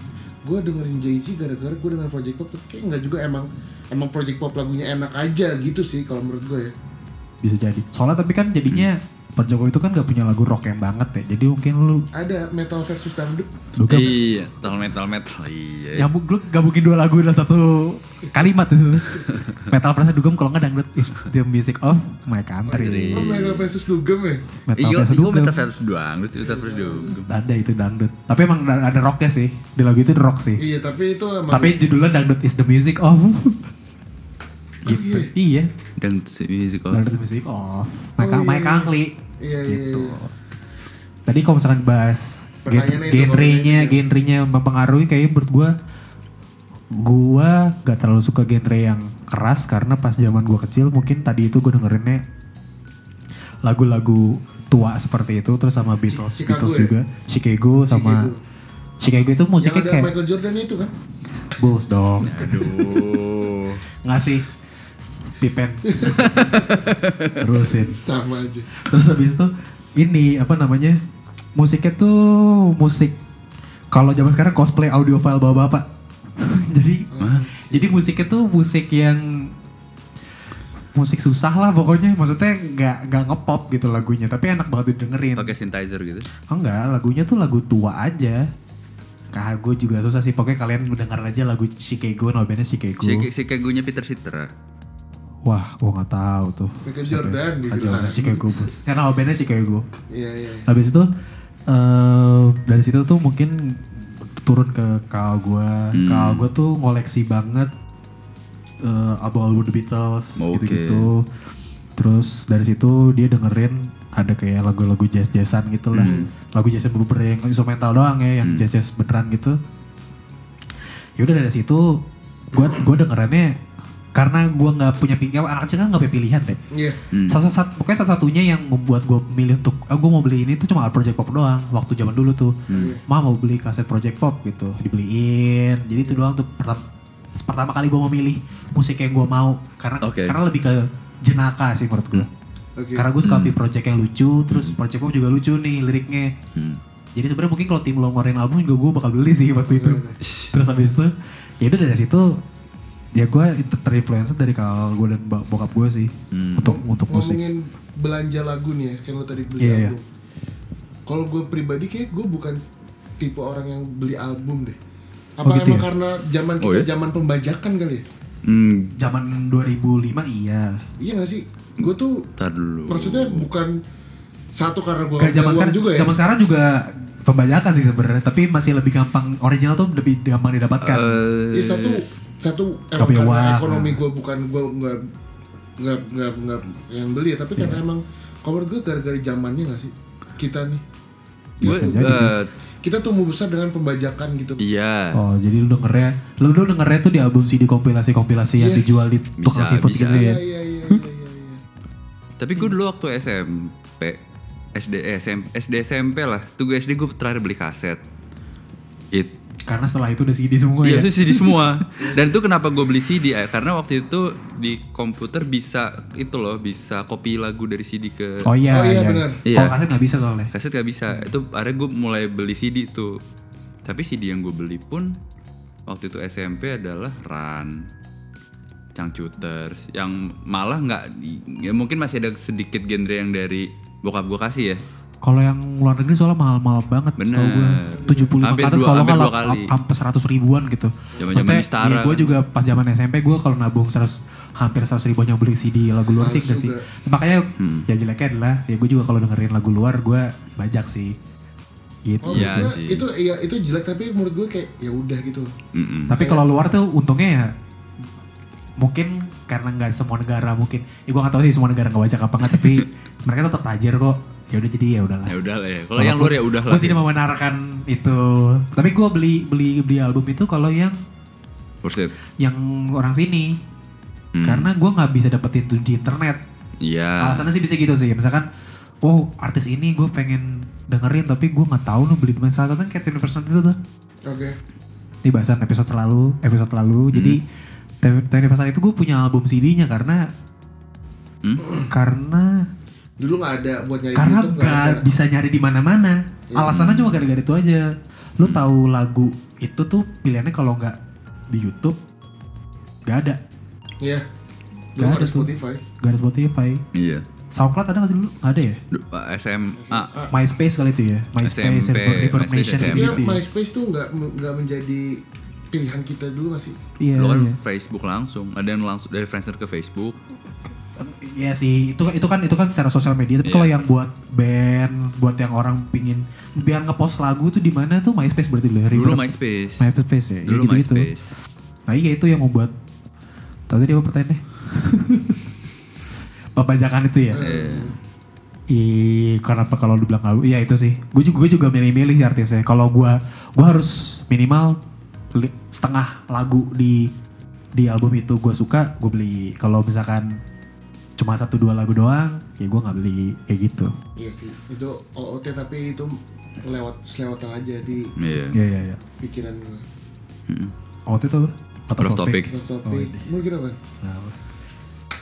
Speaker 1: gue dengerin Jay-Z gara-gara gue dengan Project Pop kayak nggak juga emang emang Project Pop lagunya enak aja gitu sih kalau menurut gue ya.
Speaker 3: Bisa jadi. Soalnya tapi kan jadinya Pak Jokowi itu kan gak punya lagu rock yang banget ya. Jadi mungkin lu
Speaker 1: Ada metal versus dangdut.
Speaker 3: dugem.
Speaker 2: Iya, metal metal metal. Iya.
Speaker 3: Yang lu gak mungkin dua lagu dalam satu kalimat itu. Metal versus dugem kalau nggak dangdut is the music of my country.
Speaker 1: Oh, metal versus dugem ya?
Speaker 3: Metal
Speaker 2: Iya,
Speaker 3: versus
Speaker 2: iya,
Speaker 3: dugem.
Speaker 2: metal versus doang, lu metal versus dugem.
Speaker 3: Ada itu dangdut. Tapi emang ada ada rocknya sih. Di lagu itu rock sih.
Speaker 1: Iya, tapi itu emang
Speaker 3: Tapi judulnya dangdut is the music of. gitu. Iya.
Speaker 2: Dan music of
Speaker 3: Dangdut is the music of. Mike,
Speaker 1: Oh, iya,
Speaker 3: Mike
Speaker 1: iya.
Speaker 3: Angli.
Speaker 1: Iya, iya,
Speaker 3: Gitu.
Speaker 1: iya.
Speaker 3: Tadi kalau misalkan bahas genrenya, genrenya mempengaruhi kayaknya menurut gua gua gak terlalu suka genre yang keras karena pas zaman gua kecil mungkin tadi itu gua dengerinnya lagu-lagu tua seperti itu terus sama Beatles,
Speaker 1: Chicago
Speaker 3: Beatles
Speaker 1: ya?
Speaker 3: juga, Chicago sama Chicago, itu
Speaker 1: Yang
Speaker 3: musiknya
Speaker 1: ada
Speaker 3: kayak
Speaker 1: Michael Jordan itu kan?
Speaker 3: Bulls dong.
Speaker 2: Aduh.
Speaker 3: Ngasih pipen. Terusin.
Speaker 1: Sama aja.
Speaker 3: Terus habis itu ini apa namanya? Musiknya tuh musik kalau zaman sekarang cosplay audio file bawa bapak. jadi jadi musiknya tuh musik yang musik susah lah pokoknya maksudnya nggak nggak ngepop gitu lagunya tapi enak banget didengerin
Speaker 2: Pakai synthesizer gitu.
Speaker 3: oh enggak lagunya tuh lagu tua aja Kah gue juga susah sih pokoknya kalian mendengar aja lagu Chicago no bandnya Chicago
Speaker 2: si kegunya Peter Citra.
Speaker 3: Wah gue nggak tahu tuh
Speaker 1: Michael
Speaker 3: Siapa ya?
Speaker 1: Jordan
Speaker 3: Ah,
Speaker 1: dibilang.
Speaker 3: Jordan, Chicago Bulls karena bandnya Chicago
Speaker 1: Iya, iya.
Speaker 3: Habis itu eh dari situ tuh mungkin turun ke kal gue.
Speaker 2: Hmm.
Speaker 3: Kal gue tuh ngoleksi banget eh album-album The Beatles
Speaker 2: Oke.
Speaker 3: gitu-gitu. Terus dari situ dia dengerin ada kayak lagu-lagu jazz-jazzan gitu lah.
Speaker 2: Hmm.
Speaker 3: Lagu jazz bener yang instrumental doang ya, yang jazz-jazz beneran gitu. Yaudah dari situ gue gue dengerannya karena gue nggak punya pilihan anak kecil kan nggak punya pilihan deh.
Speaker 1: Iya.
Speaker 2: Hmm.
Speaker 3: satu pokoknya salah satunya yang membuat gue milih untuk ah, gue mau beli ini tuh cuma Project Pop doang waktu zaman dulu tuh. Mah mau beli kaset Project Pop gitu dibeliin. Jadi itu doang tuh pertama pertama kali gue mau milih musik yang gue mau. Karena
Speaker 2: Oke.
Speaker 3: karena lebih ke jenaka sih menurut gue
Speaker 1: Oke.
Speaker 3: karena gue suka ambil project yang lucu terus Project Pop juga lucu nih liriknya.
Speaker 2: Hmm.
Speaker 3: jadi sebenarnya mungkin kalau tim lo ngeluarin album juga gue bakal beli sih waktu itu. Terus habis itu ya udah dari situ ya gue itu terinfluence dari kalau gue dan bo- bokap gue sih untuk untuk musik
Speaker 1: Ngomongin belanja lagu nih ya, kan lo tadi beli
Speaker 3: Iya, iya.
Speaker 1: album. Kalau gue pribadi kayak gue bukan tipe orang yang beli album deh. Apa
Speaker 3: Oh, gitu
Speaker 1: emang
Speaker 3: ya?
Speaker 1: karena zaman
Speaker 2: Oh,
Speaker 1: kita
Speaker 2: ya?
Speaker 1: zaman pembajakan kali ya?
Speaker 2: Hmm,
Speaker 3: zaman 2005 iya
Speaker 1: Iya gak sih? Gue tuh
Speaker 2: tar dulu.
Speaker 1: maksudnya bukan satu karena gue
Speaker 3: Kayak zaman sekarang
Speaker 1: juga ya.
Speaker 3: zaman sekarang juga pembajakan sih sebenarnya tapi masih lebih gampang original tuh lebih gampang didapatkan
Speaker 2: Eh,
Speaker 1: Iya satu satu emang
Speaker 3: punya
Speaker 1: karena
Speaker 3: uang.
Speaker 1: ekonomi gue bukan gue nggak nggak nggak nggak yang beli ya tapi
Speaker 3: Iya.
Speaker 1: karena emang kalau menurut gue gara-gara zamannya gak sih kita nih
Speaker 2: gue
Speaker 3: sih.
Speaker 2: eh,
Speaker 1: kita tumbuh besar dengan pembajakan gitu
Speaker 2: iya.
Speaker 3: oh jadi lu dengernya lu dulu dengernya tuh di album CD kompilasi kompilasi yang
Speaker 1: Yes.
Speaker 3: dijual di tukang seafood gitu
Speaker 1: iya
Speaker 3: ya
Speaker 1: iya iya iya iya iya.
Speaker 2: Tapi gue dulu waktu SMP, SD, eh, SMP, SD SMP lah. Tuh gue SD gue terakhir beli kaset. It,
Speaker 3: karena setelah itu udah CD semua
Speaker 2: iya
Speaker 3: ya
Speaker 2: itu CD semua. Dan itu kenapa gue beli CD? eh, Karena waktu itu di komputer bisa itu loh, bisa copy lagu dari CD ke
Speaker 3: oh iya
Speaker 1: Oh iya,
Speaker 3: iya.
Speaker 1: benar.
Speaker 2: Iya.
Speaker 3: kalau kaset nggak bisa soalnya
Speaker 2: kaset gak bisa. Itu akhirnya gue mulai beli CD tuh. Tapi CD yang gue beli pun waktu itu SMP adalah Run, Cangcuters, yang malah nggak, ya mungkin masih ada sedikit genre yang dari bokap gue kasih ya.
Speaker 3: Kalau yang luar negeri soalnya mahal-mahal banget
Speaker 2: Bener.
Speaker 3: setahu gue. 75
Speaker 2: Hampir
Speaker 3: ke atas kalau
Speaker 2: hampir
Speaker 3: nggak sampai 100 ribuan gitu.
Speaker 2: Zaman-zaman
Speaker 3: Maksudnya,
Speaker 2: Mistara
Speaker 3: iya, gue
Speaker 2: kan.
Speaker 3: juga pas zaman SMP gue kalau nabung 100 hampir 100 ribuan yang beli CD lagu luar sih sih. Makanya
Speaker 2: Hmm.
Speaker 3: ya jeleknya adalah ya gue juga kalau dengerin lagu luar gue bajak sih. Gitu.
Speaker 1: Oh,
Speaker 2: Iya
Speaker 1: maksudnya
Speaker 2: sih.
Speaker 1: itu iya itu jelek tapi menurut gue kayak ya udah gitu loh.
Speaker 2: Mm-mm.
Speaker 3: Tapi kalau luar tuh untungnya ya mungkin karena nggak semua negara mungkin ya gue nggak tahu sih semua negara nggak bajak apa nggak tapi mereka tetap tajir kok ya udah jadi ya udahlah
Speaker 2: Ya udah lah ya. Kalau yang luar ya udah lah.
Speaker 3: gue tidak membenarkan itu tapi gue beli beli beli album itu kalau yang yang orang sini
Speaker 2: Hmm.
Speaker 3: karena gue nggak bisa dapetin itu di internet
Speaker 2: Iya.
Speaker 3: alasannya sih bisa gitu sih misalkan oh artis ini gue pengen dengerin tapi gue nggak tahu nih beli di mana kayak Universal itu tuh
Speaker 1: Oke.
Speaker 3: ini bahasan episode lalu episode lalu jadi Twenty Universal itu gue punya album CD-nya karena
Speaker 2: Hmm?
Speaker 3: karena
Speaker 1: Dulu nggak ada buat nyari
Speaker 3: karena
Speaker 1: YouTube nggak
Speaker 3: gak
Speaker 1: ada.
Speaker 3: bisa nyari di mana-mana. Alasannya cuma gara-gara itu aja. Lu tahu lagu itu tuh pilihannya kalau nggak di YouTube gak ada.
Speaker 1: Iya. Belum
Speaker 3: Gak
Speaker 1: ada
Speaker 3: ada tuh.
Speaker 1: Spotify.
Speaker 3: Gak ada Spotify.
Speaker 2: Iya.
Speaker 3: SoundCloud ada gak sih dulu? Gak ada ya?
Speaker 2: SMA.
Speaker 3: MySpace kali itu ya? MySpace,
Speaker 2: SMP,
Speaker 3: Reverb
Speaker 2: MySpace,
Speaker 3: gitu-gitu ya?
Speaker 1: MySpace tuh nggak nggak menjadi pilihan kita dulu masih.
Speaker 3: Iya,
Speaker 2: Lo kan
Speaker 3: iya.
Speaker 2: Facebook langsung. Ada yang langsung dari Friendster ke Facebook.
Speaker 3: Iya sih, itu itu kan itu kan secara sosial media. Tapi
Speaker 2: Iya.
Speaker 3: kalau yang buat band, buat yang orang pingin biar ngepost lagu tuh di mana tuh MySpace berarti dulu.
Speaker 2: Dulu
Speaker 3: Reverb-
Speaker 2: MySpace.
Speaker 3: MySpace ya.
Speaker 2: Dulu
Speaker 3: ya gitu-gitu.
Speaker 2: MySpace.
Speaker 3: Nah iya itu yang membuat Tadi dia apa pertanyaannya? Pembajakan itu ya?
Speaker 2: Iya.
Speaker 3: Ih, kenapa kalau dibilang lagu? Iya itu sih. Gue juga gue juga milih-milih sih artisnya. Kalau gue gue harus minimal setengah lagu di di album itu gue suka, gue beli. Kalau misalkan cuma satu dua lagu doang, ya gue nggak beli kayak gitu.
Speaker 1: Iya sih. Itu OOT tapi itu lewat selewatan aja di
Speaker 2: Iya.
Speaker 3: Iya iya iya.
Speaker 1: pikiran gue.
Speaker 3: Oh itu apa?
Speaker 2: Out of topic.
Speaker 1: Love topic. Mau kira apa?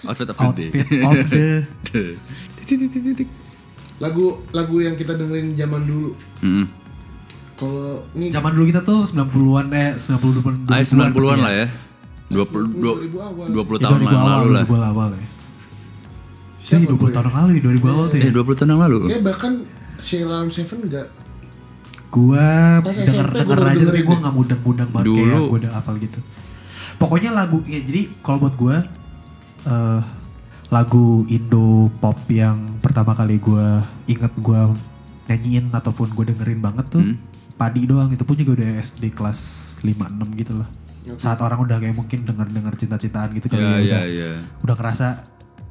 Speaker 2: Outfit of the day.
Speaker 3: Outfit of the
Speaker 1: Lagu lagu yang kita dengerin zaman dulu.
Speaker 2: Mm.
Speaker 1: Kalau ini
Speaker 3: zaman dulu kita tuh 90-an eh 90-an
Speaker 2: Ah, 90-an lah ya. 20
Speaker 1: 20 awal.
Speaker 2: 20
Speaker 3: Ya,
Speaker 2: tahun
Speaker 3: 2000
Speaker 2: yang
Speaker 3: awal,
Speaker 2: lalu lah.
Speaker 3: 2000 awal ya.
Speaker 1: Siapa
Speaker 3: Ini 20
Speaker 1: gue?
Speaker 3: tahun yang lalu nih, 2000 awal tuh ya.
Speaker 2: Eh 20 tahun yang lalu.
Speaker 1: Ya bahkan Sheila on Seven enggak
Speaker 3: Gua
Speaker 1: Pas
Speaker 3: denger
Speaker 1: SMP
Speaker 3: denger
Speaker 1: gua
Speaker 3: aja tapi gua nggak mudeng-mudeng banget
Speaker 2: Dulu.
Speaker 3: kayak gua udah hafal gitu. Pokoknya lagu ya jadi kalau buat gua eh lagu Indo pop yang pertama kali gua inget gua nyanyiin ataupun gua dengerin banget tuh
Speaker 2: Hmm.
Speaker 3: Padi doang itu pun juga udah SD kelas 5 6 gitu lah. Saat orang udah kayak mungkin denger-denger cinta-cintaan gitu kali
Speaker 2: Ya,
Speaker 3: ya,
Speaker 2: ya,
Speaker 3: udah,
Speaker 2: ya.
Speaker 3: udah ngerasa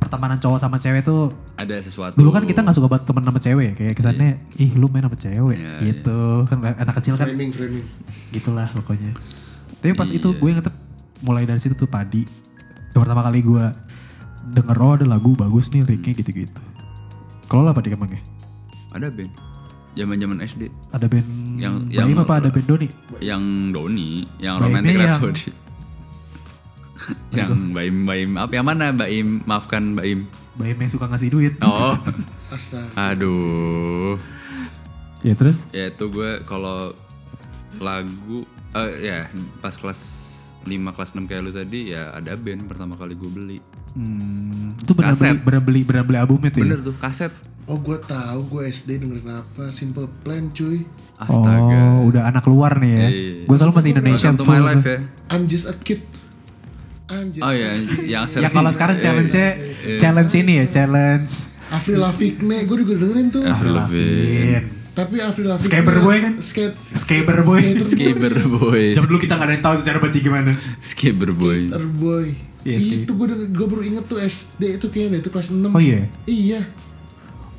Speaker 3: pertemanan cowok sama cewek tuh
Speaker 2: Ada sesuatu.
Speaker 3: Dulu kan kita nggak suka banget temen sama cewek ya, kayak kesannya ih lu main sama cewek
Speaker 2: Iya,
Speaker 3: gitu. Kan anak kecil kan
Speaker 1: framing framing.
Speaker 3: gitulah pokoknya. Tapi pas itu
Speaker 2: Iya.
Speaker 3: gue ngetep mulai dari situ tuh padi. Yang pertama kali gue denger oh ada lagu bagus nih liriknya gitu-gitu. Kalau lah padi kemangnya?
Speaker 2: Ada band. Zaman-zaman SD.
Speaker 3: Ada band
Speaker 2: Yang- yang-
Speaker 3: apa ada band Doni?
Speaker 2: Yang Doni, yang Romantic Rhapsody. yang Baim Baim apa yang mana Baim? Maafkan Baim.
Speaker 3: Baim yang suka ngasih duit.
Speaker 2: Oh.
Speaker 1: Astaga.
Speaker 2: Aduh.
Speaker 3: Ya terus?
Speaker 2: Ya itu gue kalau lagu eh ya pas kelas 5 kelas 6 kayak lu tadi ya ada band pertama kali gue beli.
Speaker 3: Hmm, itu bener beli,
Speaker 2: Kaset.
Speaker 3: bener beli, bener beli albumnya tuh
Speaker 2: Bener
Speaker 3: ya?
Speaker 2: tuh kaset.
Speaker 1: Oh gue tahu gue SD dengerin apa Simple Plan cuy.
Speaker 2: Astaga.
Speaker 3: Oh, udah anak luar nih ya.
Speaker 2: Iya.
Speaker 3: Gue selalu masih Indonesia
Speaker 2: Welcome to my
Speaker 3: full
Speaker 2: life ya.
Speaker 1: I'm just a kid. Just
Speaker 2: Oh ya, yang
Speaker 3: Ya kalau sekarang challenge-nya challenge ini ya, challenge
Speaker 1: Avril Lavigne gue juga dengerin tuh.
Speaker 2: Avril Lavigne.
Speaker 1: Tapi Avril Lavigne.
Speaker 3: Skater boy kan?
Speaker 1: Skate.
Speaker 3: Skater boy.
Speaker 2: Skater boy.
Speaker 3: Jam dulu kita gak ada yang tahu itu cara baca gimana.
Speaker 2: Skater boy.
Speaker 1: Skater boy.
Speaker 3: Iya, skate.
Speaker 1: itu gue denger, gue baru inget tuh SD itu kayaknya itu kelas 6
Speaker 3: Oh iya.
Speaker 1: Iya.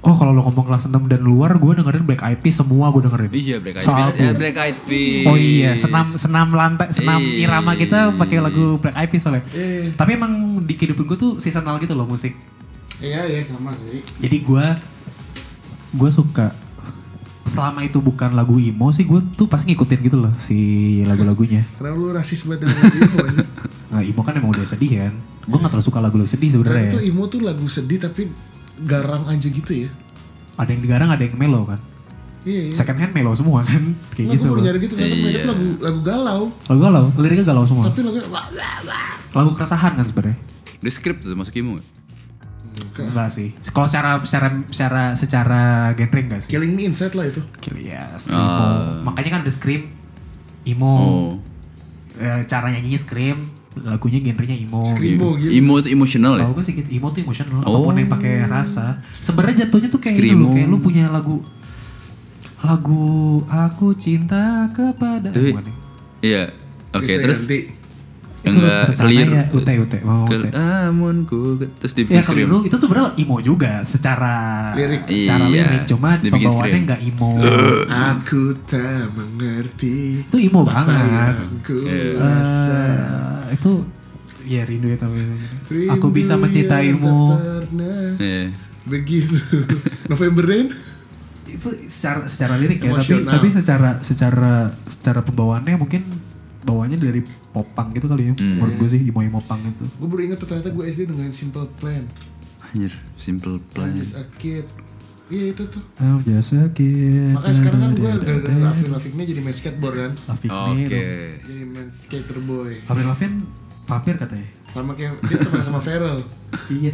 Speaker 3: Oh kalau lo ngomong kelas 6 dan luar gue dengerin Black Eyed Peas semua gue dengerin.
Speaker 2: Iya Black Eyed
Speaker 3: Soal
Speaker 2: Peas. Ya, Black Eyed Peas.
Speaker 3: Oh iya, senam senam lantai, senam
Speaker 2: Iya.
Speaker 3: irama kita pakai lagu Black Eyed Peas soalnya.
Speaker 1: Iya.
Speaker 3: Tapi emang di kehidupan gue tuh seasonal gitu loh musik.
Speaker 1: Iya iya sama sih.
Speaker 3: Jadi gue gue suka selama itu bukan lagu emo sih gue tuh pasti ngikutin gitu loh si lagu-lagunya.
Speaker 1: Karena lu rasis banget dengan emo aja.
Speaker 3: Nah, emo kan emang udah sedih kan. Gue gak terlalu suka lagu-lagu sedih
Speaker 1: Karena
Speaker 3: sebenarnya.
Speaker 1: itu emo tuh lagu sedih tapi garang aja gitu ya.
Speaker 3: Ada yang digarang, ada yang melo kan.
Speaker 1: Iya iya.
Speaker 3: Second hand melo semua kan. Kayak
Speaker 1: Nah,
Speaker 3: gitu
Speaker 1: gue nyari gitu ternyata mereka tuh lagu lagu galau.
Speaker 3: Lagu galau, liriknya galau semua.
Speaker 1: Tapi wah.
Speaker 3: Lagu keresahan kan sebenarnya.
Speaker 2: The script tuh masuk emo gak?
Speaker 3: Enggak sih. Kalau secara secara secara secara genre enggak sih.
Speaker 1: Killing Me Inside lah itu.
Speaker 3: Kill ya, screamo. Makanya kan ada scream, emo.
Speaker 2: Oh.
Speaker 3: Eh, cara nyanyinya scream, lagunya genrenya emo.
Speaker 1: Screamo gitu.
Speaker 2: Emo itu emosional ya?
Speaker 3: Gue sih gitu, emo tuh emotional,
Speaker 2: Oh.
Speaker 3: apa pun yang pakai rasa. Sebenarnya jatuhnya tuh kayak ini
Speaker 2: Screamo.
Speaker 3: loh, kayak lu punya lagu lagu aku cinta kepada
Speaker 2: Tapi,
Speaker 3: nih.
Speaker 2: iya. Oke, terus
Speaker 1: Krisdayanti.
Speaker 3: Itu
Speaker 2: enggak clear.
Speaker 3: ya, ute ute, mau
Speaker 2: Ke-
Speaker 3: ute.
Speaker 2: amunku terus
Speaker 3: Ya
Speaker 2: dibikin
Speaker 3: keliru itu sebenarnya emo juga secara
Speaker 1: Lirik.
Speaker 3: secara
Speaker 2: Iya,
Speaker 3: lirik cuma
Speaker 2: dibikin
Speaker 3: pembawaannya
Speaker 2: scream.
Speaker 3: nggak emo.
Speaker 1: Aku tak mengerti
Speaker 3: itu emo banget.
Speaker 1: yang
Speaker 3: itu ya rindu ya tapi
Speaker 1: Rindu
Speaker 3: aku bisa mencintaimu.
Speaker 1: pernah
Speaker 2: Iya.
Speaker 1: begitu. November Rain.
Speaker 3: Itu secara secara lirik ya, tapi tapi secara secara secara pembawaannya mungkin bawanya dari popang gitu kali ya.
Speaker 2: Hmm.
Speaker 3: Menurut gue sih emo-emo pang itu.
Speaker 1: Gue baru inget tuh ternyata gue SD dengan Simple Plan.
Speaker 2: Anjir, simple plan.
Speaker 1: I'm just a kid. Iya itu tuh.
Speaker 3: Oh, jasa kita.
Speaker 1: Makanya sekarang kan gue gara-gara Avril Lavigne jadi main skateboard kan.
Speaker 3: Lavigne.
Speaker 2: Oke.
Speaker 3: dong.
Speaker 1: Jadi main skater boy.
Speaker 3: Avril Lavigne Vampir katanya.
Speaker 1: Sama kayak dia teman sama Feral.
Speaker 3: Iya.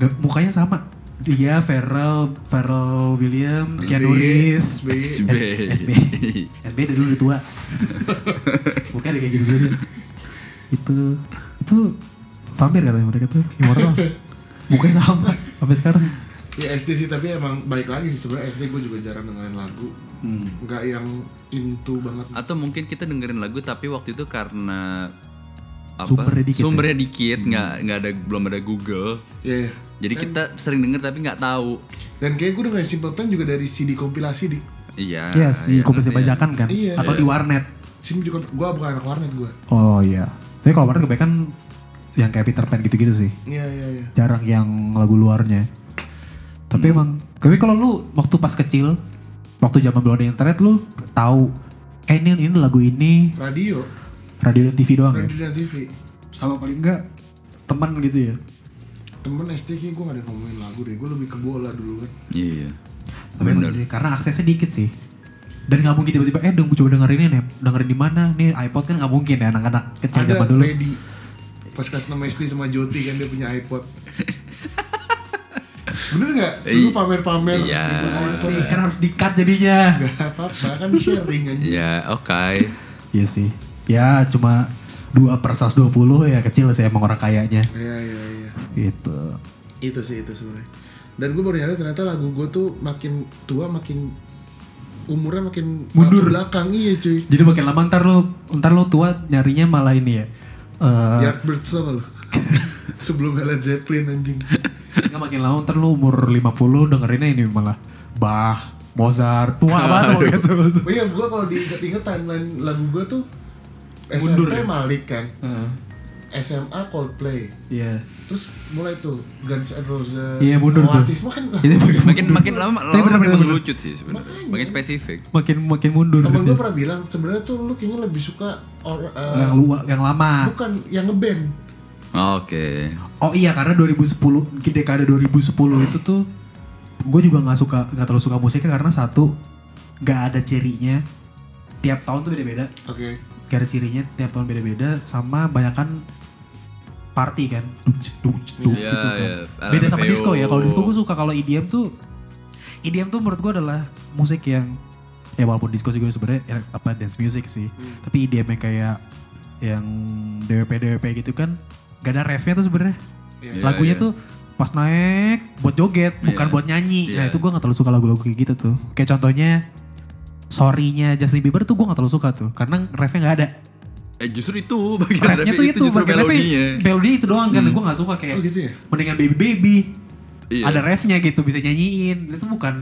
Speaker 3: Gak, mukanya sama. Dia Pharrell, Pharrell Williams, Keanu Reeves.
Speaker 2: SB.
Speaker 3: SB. SB dari dulu udah tua. Mukanya kayak gitu-gitu. Itu itu vampir katanya mereka tuh immortal. Mukanya sama sampai sekarang.
Speaker 1: Ya SD sih tapi emang baik lagi sih sebenarnya SD gue juga jarang dengerin lagu. Nggak yang into banget.
Speaker 2: Atau mungkin kita dengerin lagu tapi waktu itu karena apa?
Speaker 3: Sumbernya dikit ya?
Speaker 2: Sumbernya dikit, nggak nggak ada belum ada Google.
Speaker 1: Iya. iya.
Speaker 2: Jadi kita sering denger tapi nggak tahu.
Speaker 1: Dan kayak gue dengerin Simple Plan juga dari CD kompilasi di
Speaker 2: Iya.
Speaker 3: Iya sih, kompetisi
Speaker 2: ngerti ya.
Speaker 3: bajakan kan?
Speaker 1: Iya.
Speaker 3: Atau di warnet.
Speaker 1: sini juga gue bukan anak warnet gue.
Speaker 3: Oh iya. Tapi kalau warnet kebanyakan yang kayak Peter Pan gitu-gitu sih.
Speaker 1: Iya iya iya.
Speaker 3: Jarang yang lagu luarnya. Tapi emang, tapi kalau lu waktu pas kecil, waktu zaman belum ada internet lu tahu eh ini, ini lagu ini
Speaker 1: Radio,
Speaker 3: radio dan TV doang ya?
Speaker 1: radio dan TV.
Speaker 3: Sama paling enggak teman gitu ya.
Speaker 1: Temen SD kayak gue gak ada ngomongin lagu deh. Gue lebih ke bola dulu kan.
Speaker 2: Iya.
Speaker 3: Tapi emang sih, karena aksesnya dikit sih. Dan nggak mungkin tiba-tiba eh dong coba dengerin ini nih, dengerin di mana nih iPod kan nggak mungkin ya anak-anak kecil
Speaker 1: Ada
Speaker 3: zaman dulu.
Speaker 1: Lady. Pas kelas 6 SD sama Joti kan dia punya iPod. Bener gak? Dulu pamer-pamer.
Speaker 2: Iya.
Speaker 3: sih kan harus dikat jadinya.
Speaker 1: Gak apa-apa kan sharing aja.
Speaker 2: Ya, oke.
Speaker 3: Iya sih. Ya cuma 2 per 120 ya kecil sih emang orang kayanya.
Speaker 1: Iya iya iya.
Speaker 3: Gitu.
Speaker 1: Itu sih itu sebenarnya. Dan gue baru nyadar ternyata lagu gue tuh makin tua makin umurnya makin
Speaker 3: Mundur.
Speaker 1: belakang iya cuy.
Speaker 3: Jadi makin lama ntar lu ntar lu tua nyarinya malah ini ya. Eh
Speaker 1: Yardbirds gak lo? Sebelum Led Zeppelin anjing.
Speaker 3: Nggak makin lama ntar lu umur 50 dengerinnya ini malah Bach, Mozart, tua banget gitu.
Speaker 1: Oh iya gue kalau diinget-inget timeline lagu gue tuh SMP
Speaker 3: Mundur ya?
Speaker 1: Malik kan.
Speaker 3: Heeh.
Speaker 1: SMA Coldplay.
Speaker 3: Iya.
Speaker 1: Terus mulai tuh Guns N' Roses.
Speaker 3: Iya, mundur tuh.
Speaker 1: Oasis lah.
Speaker 3: Ini makin,
Speaker 2: Makin makin lama
Speaker 3: Tapi
Speaker 2: lama makin
Speaker 3: bener.
Speaker 2: mengerucut sih sebenarnya. Makin spesifik.
Speaker 3: makin makin mundur.
Speaker 1: Temen
Speaker 3: gitu.
Speaker 1: gue pernah bilang sebenarnya tuh lu kayaknya lebih suka or, uh,
Speaker 3: yang lu yang lama.
Speaker 1: bukan yang ngeband.
Speaker 2: Oke.
Speaker 3: Oh iya karena 2010 di dekade 2010 itu tuh gue juga nggak suka nggak terlalu suka musiknya karena satu nggak ada cirinya. Tiap tahun tuh beda-beda.
Speaker 1: Oke.
Speaker 3: gak ada cirinya tiap tahun beda-beda sama banyakan party kan. Duk, duk, duk,
Speaker 2: Iya,
Speaker 3: gitu kan.
Speaker 2: iya.
Speaker 3: beda sama disco ya. Kalau disco gue suka kalau EDM tuh EDM tuh menurut gue adalah musik yang ya walaupun disco juga sebenarnya ya, apa dance music sih. Tapi EDM yang kayak yang DWP DWP gitu kan gak ada refnya tuh sebenarnya
Speaker 1: Iya.
Speaker 3: lagunya
Speaker 2: iya.
Speaker 3: tuh pas naik buat joget bukan
Speaker 2: Iya.
Speaker 3: buat nyanyi nah
Speaker 2: Iya.
Speaker 3: itu gue gak terlalu suka lagu-lagu kayak gitu tuh kayak contohnya sorry-nya Justin Bieber tuh gue gak terlalu suka tuh karena refnya gak ada
Speaker 2: Eh justru itu bagian
Speaker 3: refnya tuh itu,
Speaker 2: justru
Speaker 3: bagian refnya
Speaker 2: melodinya.
Speaker 3: melodi itu doang kan gue gak suka kayak
Speaker 1: Oh gitu ya.
Speaker 3: mendingan baby baby
Speaker 2: Iya.
Speaker 3: ada refnya gitu bisa nyanyiin itu bukan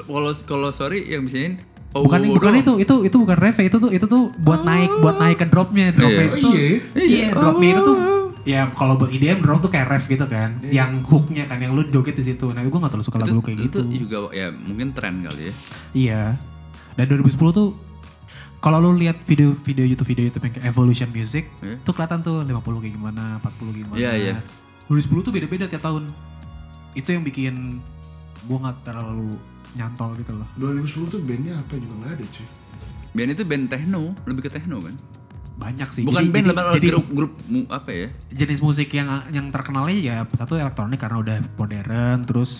Speaker 2: Kalau kalau sorry yang bisain oh,
Speaker 3: bukan
Speaker 2: oh,
Speaker 3: bukan itu itu itu bukan ref itu tuh itu tuh buat naik buat naik ke dropnya dropnya
Speaker 2: Iya.
Speaker 3: itu
Speaker 1: Oh iya?
Speaker 3: iya dropnya itu tuh ya kalau buat IDM drop tuh kayak ref gitu kan yang hooknya kan yang lu joget di situ. Nah gue gak terlalu suka lagu lu kayak
Speaker 2: itu
Speaker 3: gitu.
Speaker 2: juga ya mungkin tren kali ya.
Speaker 3: iya. Dan 2010 tuh kalau lu lihat video-video YouTube video YouTube yang kayak Evolution Music
Speaker 2: Iya.
Speaker 3: tuh kelihatan tuh 50 kayak gimana 40 gimana.
Speaker 2: Iya, iya.
Speaker 3: 2010 tuh beda-beda tiap tahun. Itu yang bikin gue gak terlalu nyantol gitu loh
Speaker 1: 2010 tuh bandnya apa juga nggak ada cuy.
Speaker 2: Band itu band techno, lebih ke techno kan?
Speaker 3: banyak sih
Speaker 2: Bukan
Speaker 3: Jadi-
Speaker 2: band,
Speaker 3: jadi,
Speaker 2: lebih
Speaker 3: jadi
Speaker 2: grup grup mu- apa ya?
Speaker 3: jenis musik yang yang terkenalnya ya satu elektronik karena udah modern terus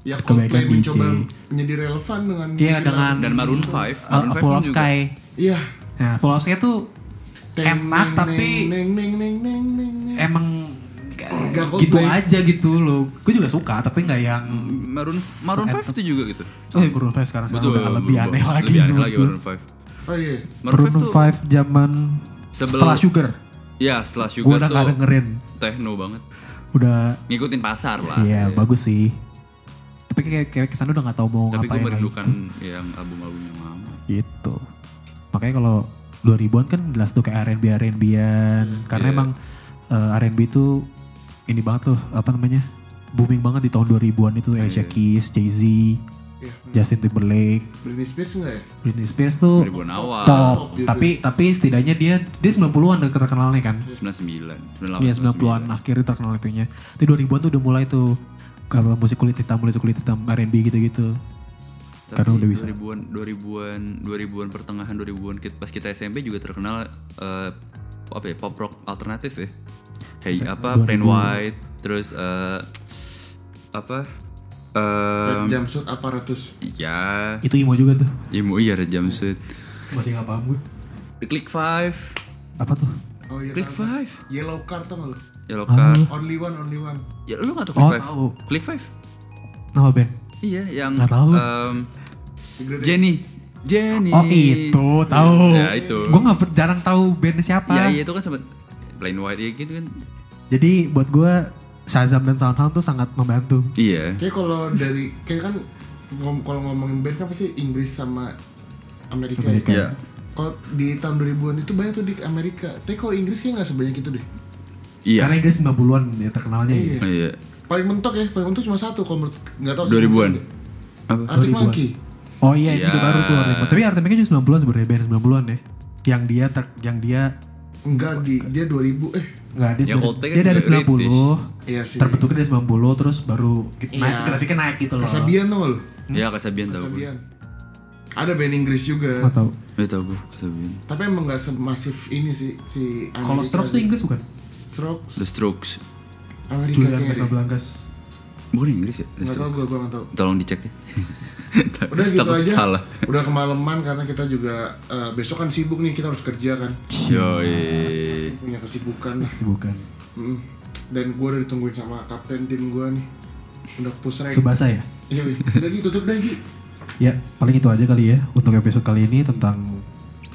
Speaker 1: Ya Coldplay
Speaker 3: DJ.
Speaker 1: mencoba menjadi relevan dengan
Speaker 3: Iya, dengan-
Speaker 2: Dan Maroon 5.
Speaker 3: uh,
Speaker 2: Maroon 5
Speaker 3: Full of
Speaker 2: juga.
Speaker 3: Sky
Speaker 1: Iya.
Speaker 3: nah Full of Sky tuh enak tapi
Speaker 1: neng,
Speaker 3: emang
Speaker 1: Nggak
Speaker 3: gitu
Speaker 1: Coldplay.
Speaker 3: aja gitu loh gue juga suka tapi nggak yang
Speaker 2: Maroon Maroon 5 itu juga gitu.
Speaker 3: oh ya Maroon 5 sekarang, sekarang udah lebih aneh lagi
Speaker 2: Lebih aneh lagi
Speaker 3: gue.
Speaker 2: Maroon 5.
Speaker 1: Oh iya.
Speaker 2: Maroon 5
Speaker 3: Maroon
Speaker 2: tuh
Speaker 3: 5 zaman
Speaker 2: Sebelum-
Speaker 3: setelah Sugar
Speaker 2: ya setelah
Speaker 3: gue
Speaker 2: Sugar
Speaker 3: udah
Speaker 2: tuh
Speaker 3: gak dengerin
Speaker 2: techno banget.
Speaker 3: udah
Speaker 2: Ngikutin pasar lah.
Speaker 3: iya
Speaker 2: Ya.
Speaker 3: bagus sih tapi kayak kayak ke sana udah gak tau mau
Speaker 2: Tapi gue
Speaker 3: ngapain lagi
Speaker 2: merindukan yang album-album yang lama.
Speaker 3: gitu makanya kalau 2000-an kan jelas tuh kayak R&B R&B-an karena
Speaker 2: Iya.
Speaker 3: emang eh, R&B tuh ini banget tuh apa namanya booming banget di tahun 2000-an itu Alicia Keys, Jay-Z,
Speaker 1: Iya.
Speaker 3: Justin Timberlake,
Speaker 1: Britney Spears enggak ya?
Speaker 3: Britney Spears tuh
Speaker 2: 2000-an awal.
Speaker 3: pop,
Speaker 1: gitu.
Speaker 3: tapi tapi setidaknya dia dia 90-an udah terkenalnya kan.
Speaker 2: 99, 98.
Speaker 3: Iya 90-an akhirnya terkenal itunya. Tapi 2000-an tuh udah mulai tuh kalau musik kulit hitam, musik kulit hitam R&B gitu-gitu. Karena udah bisa.
Speaker 2: 2000-an 2000-an 2000-an pertengahan 2000-an kit- pas kita SMP juga terkenal eh, apa ya pop rock alternatif ya. Hey apa Plain White terus eh, apa eh
Speaker 1: Red jumpsuit aparatus.
Speaker 2: ya
Speaker 3: Itu imo juga tuh.
Speaker 2: Imo iya Red Jumpsuit.
Speaker 3: Masih nggak paham gue.
Speaker 2: The Click Five,
Speaker 3: Apa tuh?
Speaker 1: Oh iya.
Speaker 2: Click
Speaker 1: tahu.
Speaker 2: Five,
Speaker 1: Yellow card tau gak lu?
Speaker 2: Yellow Card.
Speaker 1: Only one, only one.
Speaker 2: Ya lu gak tau
Speaker 3: Oh,
Speaker 2: Click Five?
Speaker 3: tahu.
Speaker 2: Click Five?
Speaker 3: Nama band?
Speaker 2: Iya yang
Speaker 3: Nggak tahu.
Speaker 2: em, Jenny. Jenny.
Speaker 3: Oh itu, tahu.
Speaker 2: Ya itu.
Speaker 3: Gue nggak jarang tahu band siapa.
Speaker 2: Ya iya itu kan sempat Plain White ya gitu kan.
Speaker 3: Jadi buat gue Shazam dan Soundhound tuh sangat membantu.
Speaker 2: Iya.
Speaker 1: Kayak kalau dari kayak kan ngom- kalau ngomongin band kan pasti Inggris sama Amerika.
Speaker 3: Amerika.
Speaker 1: ya.
Speaker 2: Iya.
Speaker 1: Kalau di tahun 2000-an itu banyak tuh di Amerika. Tapi kalau Inggris kayak nggak sebanyak itu deh.
Speaker 2: Iya.
Speaker 3: Karena Inggris 90-an ya terkenalnya. ya.
Speaker 1: Iya.
Speaker 2: Iya.
Speaker 1: Paling mentok ya, paling mentok cuma satu kalau menurut nggak tahu.
Speaker 2: 2000-an. Apa?
Speaker 1: Arctic
Speaker 3: 2000-an.
Speaker 1: Monkey.
Speaker 3: Oh iya itu
Speaker 2: Iya.
Speaker 3: juga baru tuh Arctic Tapi Arctic Monkey juga 90-an sebenarnya band 90-an deh. Yang dia ter, yang dia
Speaker 1: Enggak di dia 2000 eh
Speaker 3: Enggak, dia,
Speaker 2: Yang
Speaker 3: sebenarnya-
Speaker 2: Coldplay kan
Speaker 3: dia dari
Speaker 2: juga
Speaker 3: 90
Speaker 1: iya sih.
Speaker 3: terbentuknya dari 90 terus baru naik
Speaker 1: Iya.
Speaker 3: grafiknya naik gitu loh.
Speaker 1: Kasabian tau gak lu?
Speaker 2: Iya Kasabian tau gue.
Speaker 1: Kasabian. Ada band Inggris juga.
Speaker 3: Nggak tahu.
Speaker 2: Ya tau gue Kasabian.
Speaker 1: Tapi emang nggak semasif ini sih si Amerika.
Speaker 3: Kalau Strokes tuh Inggris bukan?
Speaker 1: Strokes
Speaker 2: The Strokes.
Speaker 1: Amerika
Speaker 3: Julian. Casablancas.
Speaker 2: Bukan Inggris ya? The
Speaker 1: Nggak tahu gue gue nggak tahu.
Speaker 2: Tolong dicek ya.
Speaker 1: Udah gitu
Speaker 2: Takut
Speaker 1: aja.
Speaker 2: salah.
Speaker 1: Udah kemalaman karena kita juga eh, besok kan sibuk nih kita harus kerja kan.
Speaker 2: Yoi.
Speaker 1: Punya kesibukan lah.
Speaker 3: Sih bukan.
Speaker 1: Mm. Dan gue udah ditungguin sama kapten tim gue nih. Udah push rank.
Speaker 3: Subasa ya?
Speaker 1: Iya, udah Gi, tutup deh Gi.
Speaker 3: Ya, paling itu aja kali ya untuk episode kali ini tentang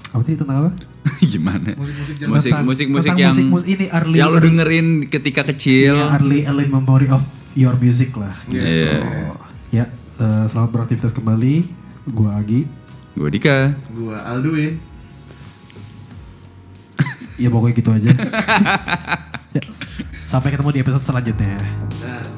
Speaker 3: apa tadi tentang apa?
Speaker 2: Gimana?
Speaker 1: Musik-musik
Speaker 2: Musik
Speaker 3: Tentang-
Speaker 2: musik musik
Speaker 3: tentang
Speaker 2: yang
Speaker 3: musik- musik ini early-
Speaker 2: yang lu dengerin ketika kecil.
Speaker 3: Ya, early early memory of your music lah.
Speaker 2: Iya.
Speaker 3: Ya, eh, selamat beraktivitas kembali. Gua Agi.
Speaker 2: Gue Dika.
Speaker 1: Gue Alduin.
Speaker 3: Ya pokoknya gitu aja. ya, sampai ketemu di episode selanjutnya.
Speaker 1: Dah.